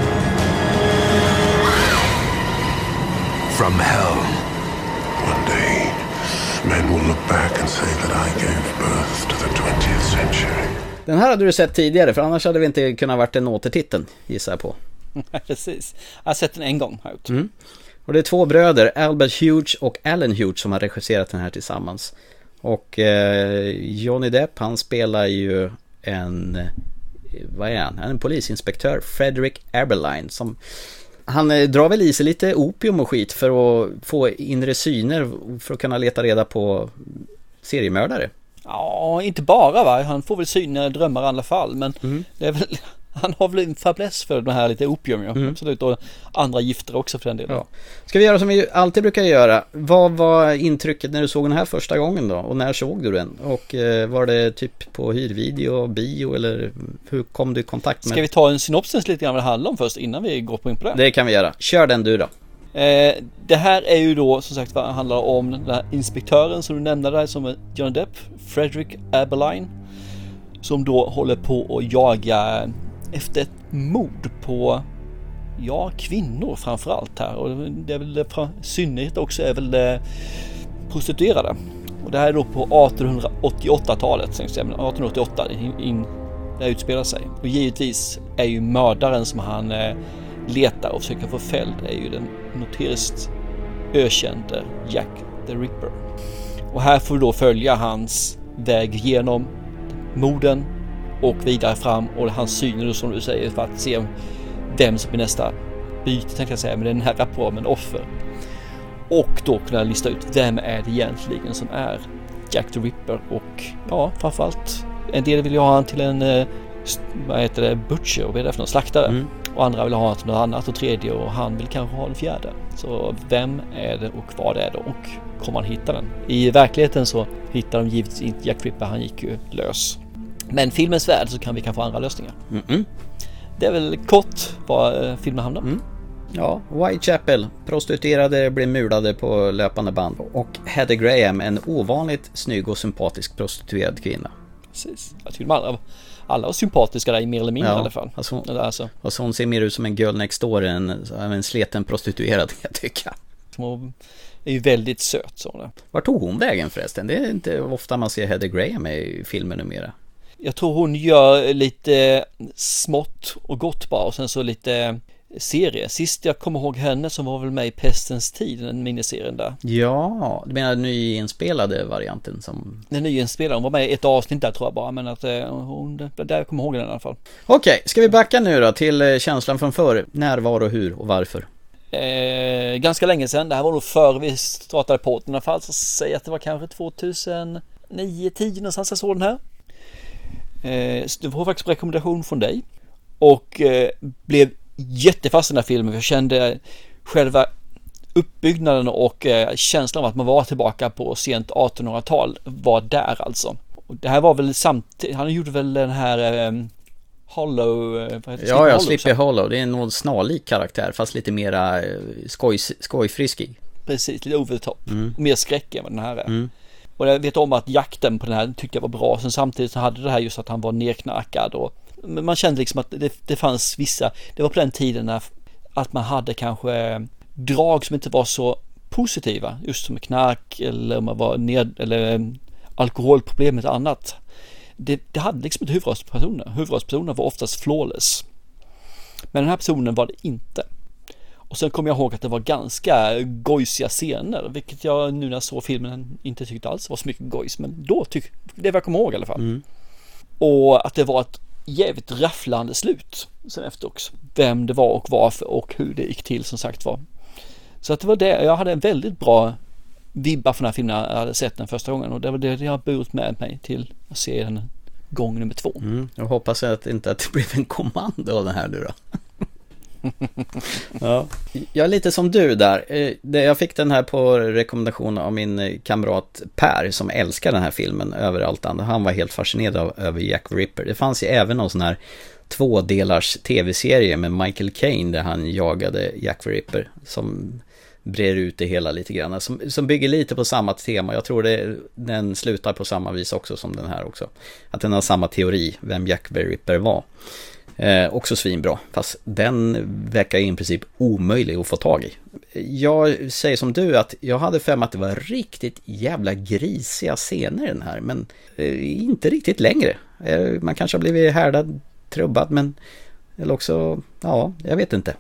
From Hell. One day, men will look back and say that I gave birth to the 20th century. Den här hade du sett tidigare för annars hade vi inte kunnat varit en återtiteln gissar jag på. Precis. Jag har sett den en gång. Har jag gjort. Mm. Och det är två bröder, Albert Hughes och Alan Hughes som har regisserat den här tillsammans. Och eh, Johnny Depp han spelar ju en, eh, vad är han? Han är en polisinspektör, Frederick Eberline som han eh, drar väl i sig lite opium och skit för att få inre syner för att kunna leta reda på seriemördare. Ja, inte bara va. Han får väl syna drömmar i alla fall. Men Mm. det är väl, han har väl en fäbless för det här lite opium ja. Mm. Absolut. Och andra gifter också för den delen. Ja. Ska vi göra som vi alltid brukar göra? Vad var intrycket när du såg den här första gången då? Och när såg du den? Och eh, var det typ på hyrvideo, bio eller hur kom du i kontakt med Ska vi ta en synopsis lite grann vad det handlar om först innan vi går på in på det? Det kan vi göra. Kör den du då. Eh, det här är ju då som sagt vad handlar om den här inspektören som du nämnde där som är Johnny Depp, Frederick Aberline. Som då håller på att jaga efter ett mord på, ja kvinnor framförallt här. Och det är väl från synnerhet också är väl eh, prostituerade. Och det här är då på 1888-talet, 1888 in, in, det utspelar sig. Och givetvis är ju mördaren som han eh, letar och försöker få fälld är ju den notoriskt ökände Jack the Ripper. Och här får vi då följa hans väg genom morden och vidare fram och hans syner som du säger för att se vem som blir nästa byte tänkte jag säga, men den här rapporten offer. Och då kunna lista ut vem är det egentligen som är Jack the Ripper och ja, framförallt en del vill ju ha han till en, eh, vad heter det, butcher, vad är det för någon, slaktare. Mm. Och andra vill ha han till något annat och tredje och han vill kanske ha den fjärde. Så vem är det och vad är det och kommer han hitta den? I verkligheten så hittar de givetvis inte Jack Ripper, han gick ju lös. Men filmens värld så kan vi kanske få andra lösningar. Mm-mm. Det är väl kort vad eh, filmen handlar om. Ja, Whitechapel. Prostituerade blir mulade på löpande band. Och Heather Graham, en ovanligt snygg och sympatisk prostituerad kvinna. Precis. Jag tycker de alla, alla var sympatiska där mer eller mindre i alla fall. Alltså, hon, alltså, alltså hon ser mer ut som en girl next door än en sleten prostituerad kan jag tycka. hon är ju väldigt söt så hon är. Var tog hon vägen förresten? Det är inte ofta man ser Heather Graham i filmer numera. Jag tror hon gör lite smått och gott bara och sen så lite serie. Sist jag kommer ihåg henne som var väl med i Pestens tid, den miniserien där. Ja, du menar den nyinspelade varianten som... Den nyinspelade, hon var med i ett avsnitt där tror jag bara, men att eh, hon, där jag kommer ihåg den i alla fall. Okej, ska vi backa nu då till eh, känslan från förr? När, var och hur och varför? Eh, ganska länge sedan, det här var nog före vi startade podden i alla fall, så säg att det var kanske 2009, 10 någonstans jag såg den här. Eh, det var faktiskt en rekommendation från dig. Och eh, blev jättefast i den här filmen, jag kände själva uppbyggnaden och eh, känslan av att man var tillbaka på sent 1800-tal var där alltså. Och det här var väl samtidigt, han gjorde väl den här Hollow, vad heter det? Ja, ja, Sleepy Hollow. Det är nog snarlik karaktär, fast lite mera skoj, skojfriskig. Precis, lite over the top. Mm. Mer skräck än vad den här är. Mm. Och jag vet om att jakten på den här tyckte jag var bra. Sen samtidigt så hade det här just att han var nerknarkad och men man kände liksom att det, det fanns vissa, det var på den tiden när att man hade kanske drag som inte var så positiva, just som knark eller om man var ned, eller alkoholproblem eller annat. Det, det hade liksom inte huvudrollspersoner. Huvudrollspersoner var oftast flawless. Men den här personen var det inte. Och sen kommer jag ihåg att det var ganska gojsiga scener, vilket jag nu när jag såg filmen inte tyckte alls var så mycket gojs, men då tyckte det var jag kommer ihåg i alla fall. Mm. Och att det var ett jävligt rafflande slut sen efter också. Vem det var och varför och hur det gick till som sagt var. Så att det var det, jag hade en väldigt bra vibbar från den här filmen jag hade sett den första gången och det var det jag har burit med mig till att se den gång nummer två. Mm, jag hoppas att inte att det blev en kommando av den här nu då ja. Jag är lite som du där. Eh, jag fick den här på rekommendation av min eh, kamrat Per som älskar den här filmen över allt annat. Han var helt fascinerad av, över Jack Ripper. Det fanns ju även någon sån här tvådelars tv-serie med Michael Caine där han jagade Jack Ripper som brer ut det hela lite grann. Som, som bygger lite på samma tema. Jag tror det, den slutar på samma vis också som den här också. Att den har samma teori, vem Jack the Ripper var. Eh, också svinbra, fast den verkar i princip omöjlig att få tag i. Jag säger som du att jag hade för mig att det var riktigt jävla grisiga scener i den här, men eh, inte riktigt längre. Eh, man kanske har blivit härdad, trubbad, men eller också, ja, jag vet inte.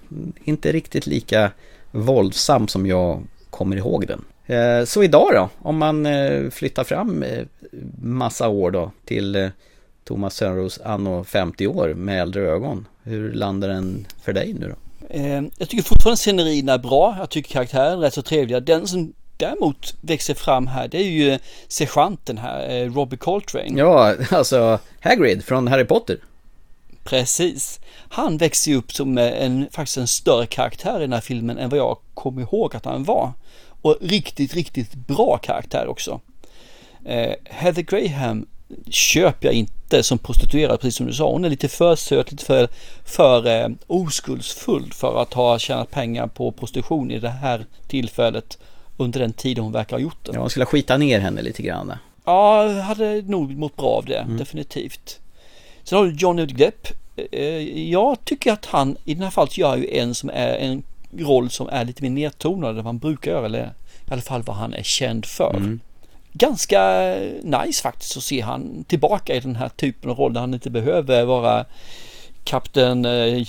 Inte riktigt lika våldsam som jag kommer ihåg den. Eh, så idag då, om man eh, flyttar fram eh, massa år då till eh, Thomas Sönros anno 50 år med äldre ögon. Hur landar den för dig nu då? Jag tycker fortfarande scenerierna är bra. Jag tycker karaktären är rätt så trevliga. Den som däremot växer fram här det är ju sergeanten här, Robbie Coltrane. Ja, alltså Hagrid från Harry Potter. Precis. Han växer ju upp som en, faktiskt en större karaktär i den här filmen än vad jag kommer ihåg att han var. Och riktigt, riktigt bra karaktär också. Eh, Heather Graham köper jag inte som prostituerad, precis som du sa. Hon är lite för söt, lite för, för eh, oskuldsfull för att ha tjänat pengar på prostitution i det här tillfället under den tiden hon verkar ha gjort det. Ja, hon skulle skita ner henne lite grann. Ja, hade nog mått bra av det, mm. definitivt. Sen har du Johnny Depp. Eh, jag tycker att han i det här fallet gör ju en som är en roll som är lite mer nedtonad än man brukar göra, eller i alla fall vad han är känd för. Mm. Ganska nice faktiskt att se han tillbaka i den här typen av roll där han inte behöver vara kapten eh,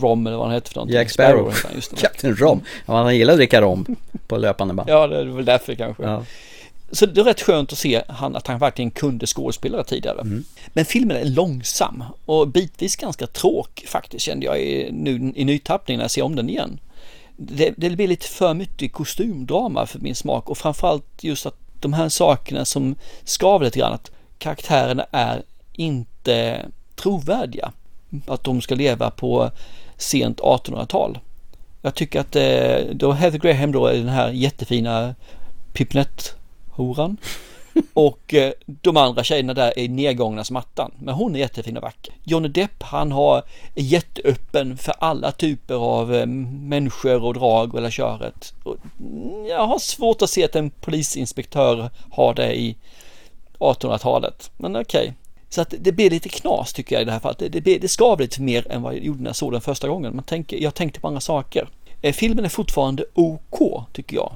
Rom eller vad han heter för någonting. Jack Sparrow. Kapten Rom. Ja, han gillar att dricka rom på löpande band. Ja, det är väl därför kanske. Ja. Så det är rätt skönt att se han, att han verkligen kunde skådespelare tidigare. Mm. Men filmen är långsam och bitvis ganska tråk faktiskt kände jag i, nu, i nytappningen när jag ser om den igen. Det, det blir lite för mycket kostymdrama för min smak och framförallt just att de här sakerna som skaver lite grann, att karaktärerna är inte trovärdiga. Att de ska leva på sent 1800-tal. Jag tycker att eh, då Heather Graham då är den här jättefina Pipnett horan. Och eh, de andra tjejerna där är nedgångna som attan. Men hon är jättefin och vacker. Johnny Depp han har är jätteöppen för alla typer av eh, människor och drag och hela köret. Mm, jag har svårt att se att en polisinspektör har det i 1800-talet. Men okej. Okay. Så att det blir lite knas tycker jag i det här fallet. Det, det, det skav lite mer än vad jag gjorde när jag såg den första gången. Man tänker, jag tänkte på andra saker. Eh, filmen är fortfarande OK tycker jag.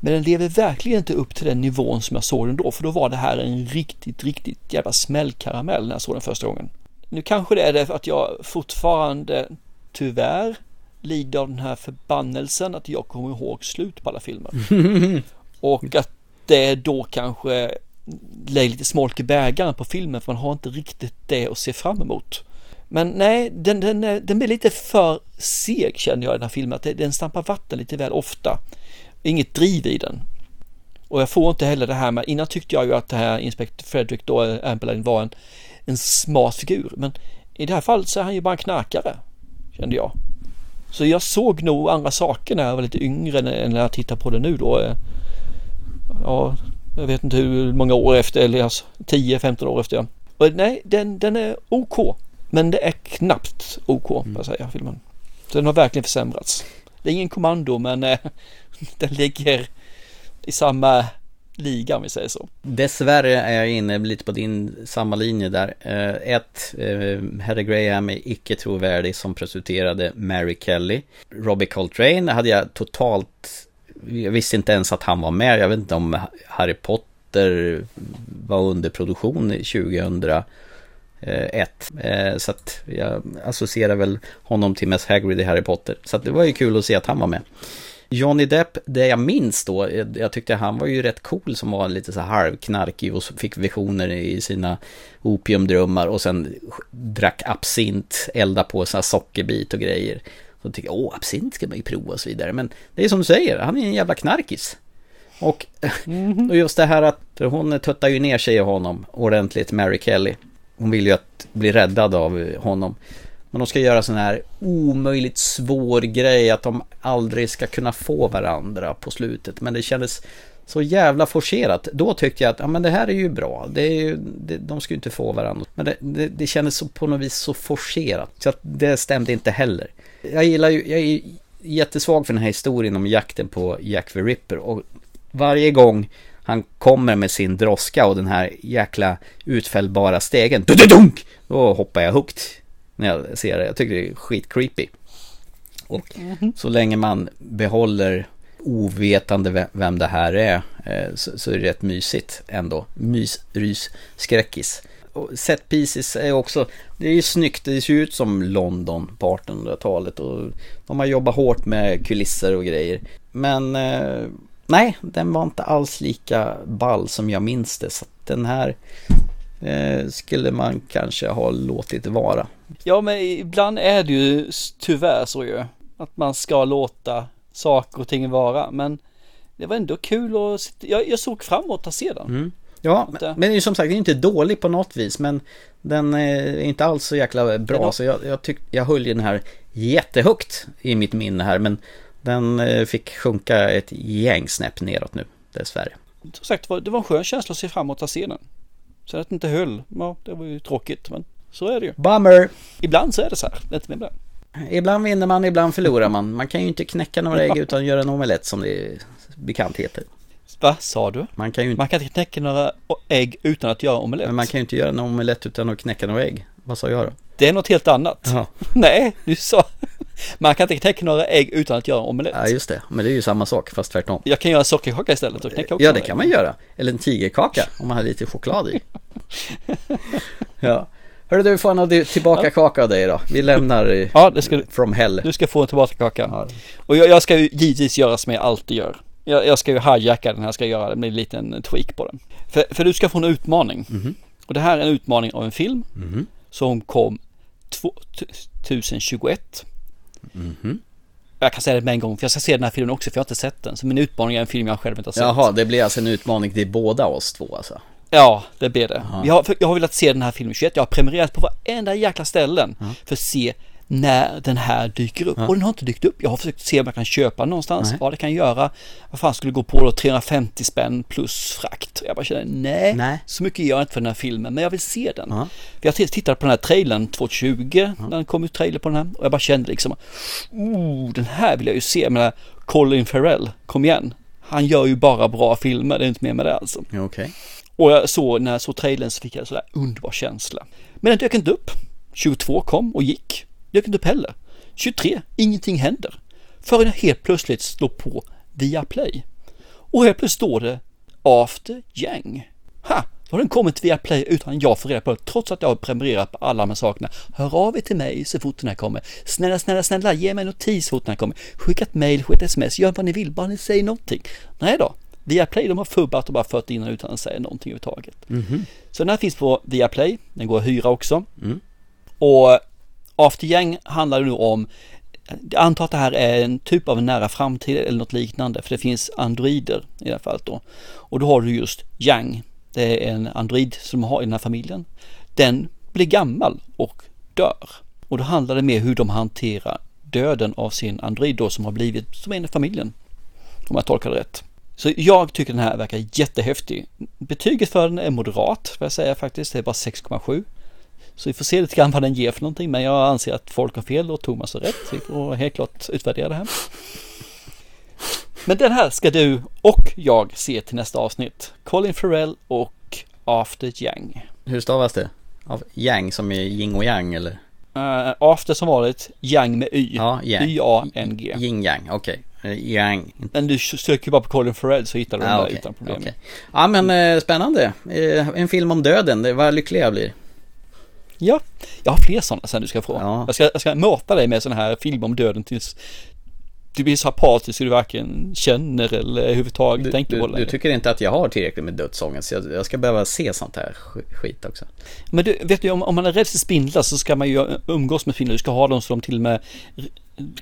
Men den lever verkligen inte upp till den nivån som jag såg den då, för då var det här en riktigt, riktigt jävla smällkaramell när jag såg den första gången. Nu kanske det är det att jag fortfarande, tyvärr, lider av den här förbannelsen att jag kommer ihåg slut på alla filmer. Och att det då kanske lägger lite smolk i bägaren på filmen för man har inte riktigt det att se fram emot. Men nej, den, den, den blir lite för seg känner jag i den här filmen, att den stampar vatten lite väl ofta inget driv i den. Och jag får inte heller det här med, innan tyckte jag ju att det här Inspector Frederick då, Amberline var en, en smart figur. Men i det här fallet så är han ju bara en knarkare, kände jag. Så jag såg nog andra saker när jag var lite yngre än när jag tittar på det nu då. Ja, jag vet inte hur många år efter, eller alltså 10-15 år efter. Och nej, den, den är OK. Men det är knappt OK, mm. jag säga, filmen. Den har verkligen försämrats. Det är ingen kommando, men eh, den ligger i samma liga om vi säger så. Dessvärre är jag inne lite på din samma linje där. Eh, ett, eh, Harry Graham är icke trovärdig som presenterade Mary Kelly. Robbie Coltrane hade jag totalt, jag visste inte ens att han var med. Jag vet inte om Harry Potter var under produktion 2001. Eh, så att jag associerar väl honom till mest Hagrid i Harry Potter. Så att det var ju kul att se att han var med. Johnny Depp, det jag minns då, jag tyckte han var ju rätt cool som var lite så halvknarkig och fick visioner i sina opiumdrömmar och sen drack absint, elda på sådana sockerbit och grejer. Så tyckte jag, åh, absint ska man ju prova och så vidare. Men det är som du säger, han är en jävla knarkis. Och, mm och just det här att hon tuttar ju ner sig i honom ordentligt, Mary Kelly. hon vill ju att bli räddad av honom. Men de ska göra sån här omöjligt svår grej att de aldrig ska kunna få varandra på slutet. Men det kändes så jävla forcerat. Då tyckte jag att ja, men det här är ju bra. Det är ju, det, de ska ju inte få varandra. Men det, det, det kändes så, på något vis så forcerat. Så att det stämde inte heller. Jag gillar ju, jag är jättesvag för den här historien om jakten på Jack the Ripper. Och varje gång han kommer med sin droska och den här jäkla utfällbara stegen. Dunk! Då hoppar jag högt när jag ser det. Jag tycker det är skitcreepy. Och så länge man behåller ovetande vem det här är eh, så, är det rätt mysigt ändå. Mys, rys, skräckis. Och set pieces är också, det är ju snyggt, det ser ut som London på 1800-talet och de har jobbat hårt med kulisser och grejer. Men eh, nej, den var inte alls lika ball som jag minns det. Så den här skulle man kanske ha låtit vara. Ja, men ibland är det ju tyvärr så ju. Att man ska låta saker och ting vara. Men det var ändå kul och jag, jag såg fram emot att se den. Mm. Ja, men, men det är som sagt inte dålig på något vis. Men den är inte alls så jäkla bra. Så jag, jag, tyck, jag höll ju den här jättehögt i mitt minne här. Men den eh, fick sjunka ett gäng snäpp neråt nu, dessvärre. Som sagt, det var en skön känsla att se fram emot att se den. Så att det inte höll, ja, det var ju tråkigt. Men så är det ju. Bummer! Ibland så är det så här. Inte med Ibland vinner man, ibland förlorar man. Man kan ju inte knäcka några ägg utan göra en omelett som det bekant heter. Va, sa du? Man kan ju inte... Man kan inte knäcka några ägg utan att göra omelett. Men man kan ju inte göra en omelett utan att knäcka några ägg. Vad sa jag då? Det är något helt annat. Jaha. Nej, du sa... Man kan inte knäcka några ägg utan att göra omelett. Ja, just det. Men det är ju samma sak, fast tvärtom. Jag kan göra sockerkaka istället och knäcka också Ja, det kan man göra. Eller en tigerkaka om man har lite choklad i. ja. Hörru du, får en tillbaka ja. kaka av dig då. Vi lämnar ja, det ska, from hell. Du ska få en tillbaka kaka. Ja. Och jag, jag, ska ju givetvis göra som jag alltid gör. Jag, jag ska ju hijacka den här, ska göra det med en liten tweak på den. För, för du ska få en utmaning. Mm. Och det här är en utmaning av en film mm som kom 2021. Mm -hmm. Jag kan säga det med en gång, för jag ska se den här filmen också, för jag har inte sett den. Så min utmaning är en film jag själv inte har sett. Jaha, det blir alltså en utmaning till båda oss två alltså? Ja, det blir det. Jag har, jag har velat se den här filmen 21. Jag har prenumererat på varenda jäkla ställen ja. för att se när den här dyker upp. Ja. Och den har inte dykt upp. Jag har försökt se om jag kan köpa någonstans. Nej. Ja, det kan göra. Vad fan skulle gå på då? 350 spänn plus frakt. Jag bara känner, nej, nej. så mycket gör jag inte för den här filmen, men jag vill se den. Ja. Jag tittade på den här trailern 2020, ja. när den kom ut trailer på den här. Och jag bara kände liksom, oh, den här vill jag ju se. Men Colin Farrell, kom igen. Han gör ju bara bra filmer, det är inte mer med det alltså. Okej. Okay. Och jag såg, när jag såg trailern så fick jag en sådär underbar känsla. Men den dök inte upp. 22 kom och gick. Dök inte upp heller. 23, ingenting händer. Förrän jag helt plötsligt slår på Viaplay. Och helt plötsligt står det After Yang. Ha! Då har den kommit via Play utan jag får reda på det, trots att jag har prenumererat på alla de här sakerna. Hör av er till mig så fort den här kommer. Snälla, snälla, snälla, ge mig notis så fort den här kommer. Skicka ett mail, skicka ett sms, gör vad ni vill, bara ni säger någonting. Nej då, Viaplay de har fubbat och bara fört in den utan att säga någonting överhuvudtaget. Mm -hmm. Så den här finns på Viaplay, den går att hyra också. Mm. Och After Yang handlar nu om jag antar att det här är en typ av en nära framtid eller något liknande för det finns androider i det här fallet då. Och då har du just Yang. Det är en android som har i den här familjen. Den blir gammal och dör. Och då handlar det mer hur de hanterar döden av sin android då som har blivit som en i familjen. Om jag tolkar det rätt. Så jag tycker den här verkar jättehäftig. Betyget för den är moderat, vad jag säga faktiskt. Det är bara 6,7. Så vi får se lite grann vad den ger för någonting. Men jag anser att folk har fel och Thomas har rätt. Så vi får helt klart utvärdera det här. Men den här ska du och jag se till nästa avsnitt. Colin Farrell och After Yang. Hur stavas det? Av Yang som är yin och yang eller? Uh, after som vanligt, Yang med Y. Ja, yang. Y-A-N-G. Yin Yang, okej. Okay. Yang. Men du söker bara på Colin Farrell så hittar du den ah, okay. där utan problem. Okay. Ja men eh, spännande. Eh, en film om döden, vad lycklig jag blir. Ja, jag har fler sådana sen du ska få. Ja. Jag, ska, jag ska mata dig med sådana här filmer om döden tills du blir så apatisk så du varken känner eller överhuvudtaget du, tänker du, på det Du tycker inte att jag har tillräckligt med dödsångest? Så jag, jag ska behöva se sånt här skit också. Men du, vet du om, om man är rädd för spindlar så ska man ju umgås med spindlar. Du ska ha dem så de till och med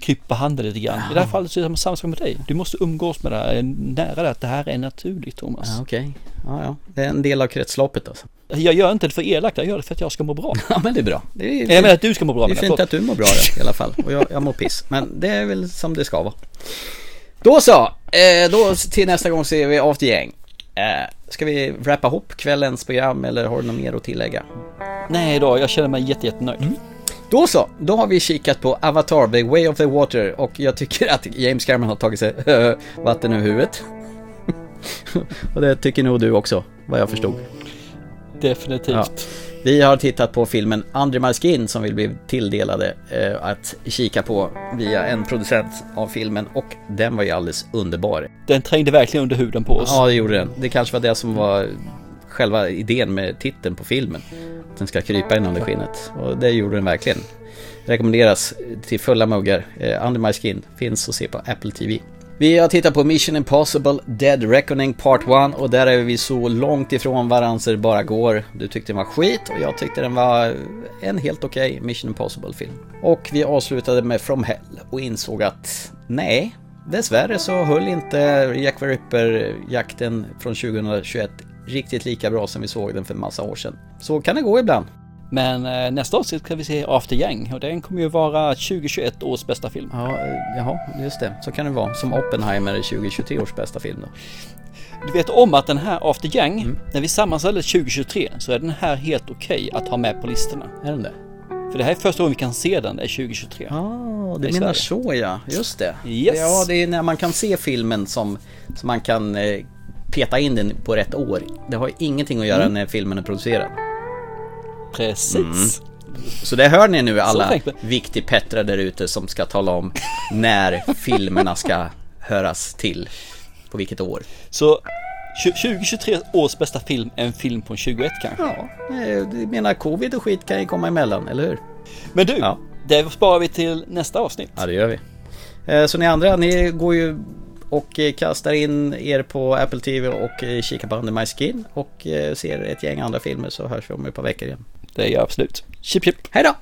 krypa handen lite grann. I det här fallet så är det samma sak med dig. Du måste umgås med det här, nära det att det här är naturligt Thomas. Ja, Okej, ja, ja. Det är en del av kretsloppet alltså. Jag gör inte det för elakt, jag gör det för att jag ska må bra. Ja men det är bra. Det är, Jag menar att du ska må bra. Det är fint att du mår bra i alla fall. Och jag, jag mår piss. Men det är väl som det ska vara. Då så, eh, då till nästa gång ser vi After Gäng. Eh, ska vi wrappa ihop kvällens program eller har du något mer att tillägga? Nej då, jag känner mig jätte, jättenöjd. Mm. Då så, då har vi kikat på Avatar, The Way of the Water och jag tycker att James Cameron har tagit sig vatten ur huvudet. och det tycker nog du också, vad jag förstod. Definitivt. Ja. Vi har tittat på filmen Under My Skin som vi blev tilldelade eh, att kika på via en producent av filmen och den var ju alldeles underbar. Den trängde verkligen under huden på oss. Ja, det gjorde den. Det kanske var det som var själva idén med titeln på filmen. Att den ska krypa in under skinnet. Och det gjorde den verkligen. Rekommenderas till fulla muggar. Eh, Under My Skin finns att se på Apple TV. Vi har tittat på Mission Impossible Dead Reckoning Part 1 och där är vi så långt ifrån varandra så det bara går. Du tyckte den var skit och jag tyckte den var en helt okej okay Mission Impossible film. Och vi avslutade med From Hell och insåg att nej, dessvärre så höll inte Jack the Ripper-jakten från 2021 riktigt lika bra som vi såg den för en massa år sedan. Så kan det gå ibland. Men eh, nästa avsnitt ska vi se After Yang och den kommer ju vara 2021 års bästa film. Ja, eh, jaha, just det. Så kan det vara. Som Oppenheimer är 2023 års bästa film då. Du vet om att den här After Yang, mm. när vi sammanställer 2023 så är den här helt okej okay att ha med på listorna. Är den det? För det här är första gången vi kan se den, det är 2023. Ja, ah, du menar så ja, just det. Yes. Ja, det är när man kan se filmen som, som man kan eh, peta in den på rätt år. Det har ingenting att göra mm. när filmen är producerad. Precis. Mm. Så det hör ni nu alla viktig Petra där ute som ska tala om när filmerna ska höras till. På vilket år. Så 2023 års bästa film är en film på 21 kanske? Ja, du menar covid och skit kan ju komma emellan, eller hur? Men du, ja. det sparar vi till nästa avsnitt. Ja, det gör vi. Eh, så ni andra, ni går ju och kastar in er på Apple TV och kikar på Under My Skin och ser ett gäng andra filmer så hörs vi om ett par veckor igen. Det gör jag absolut. Chip chip. Hej då!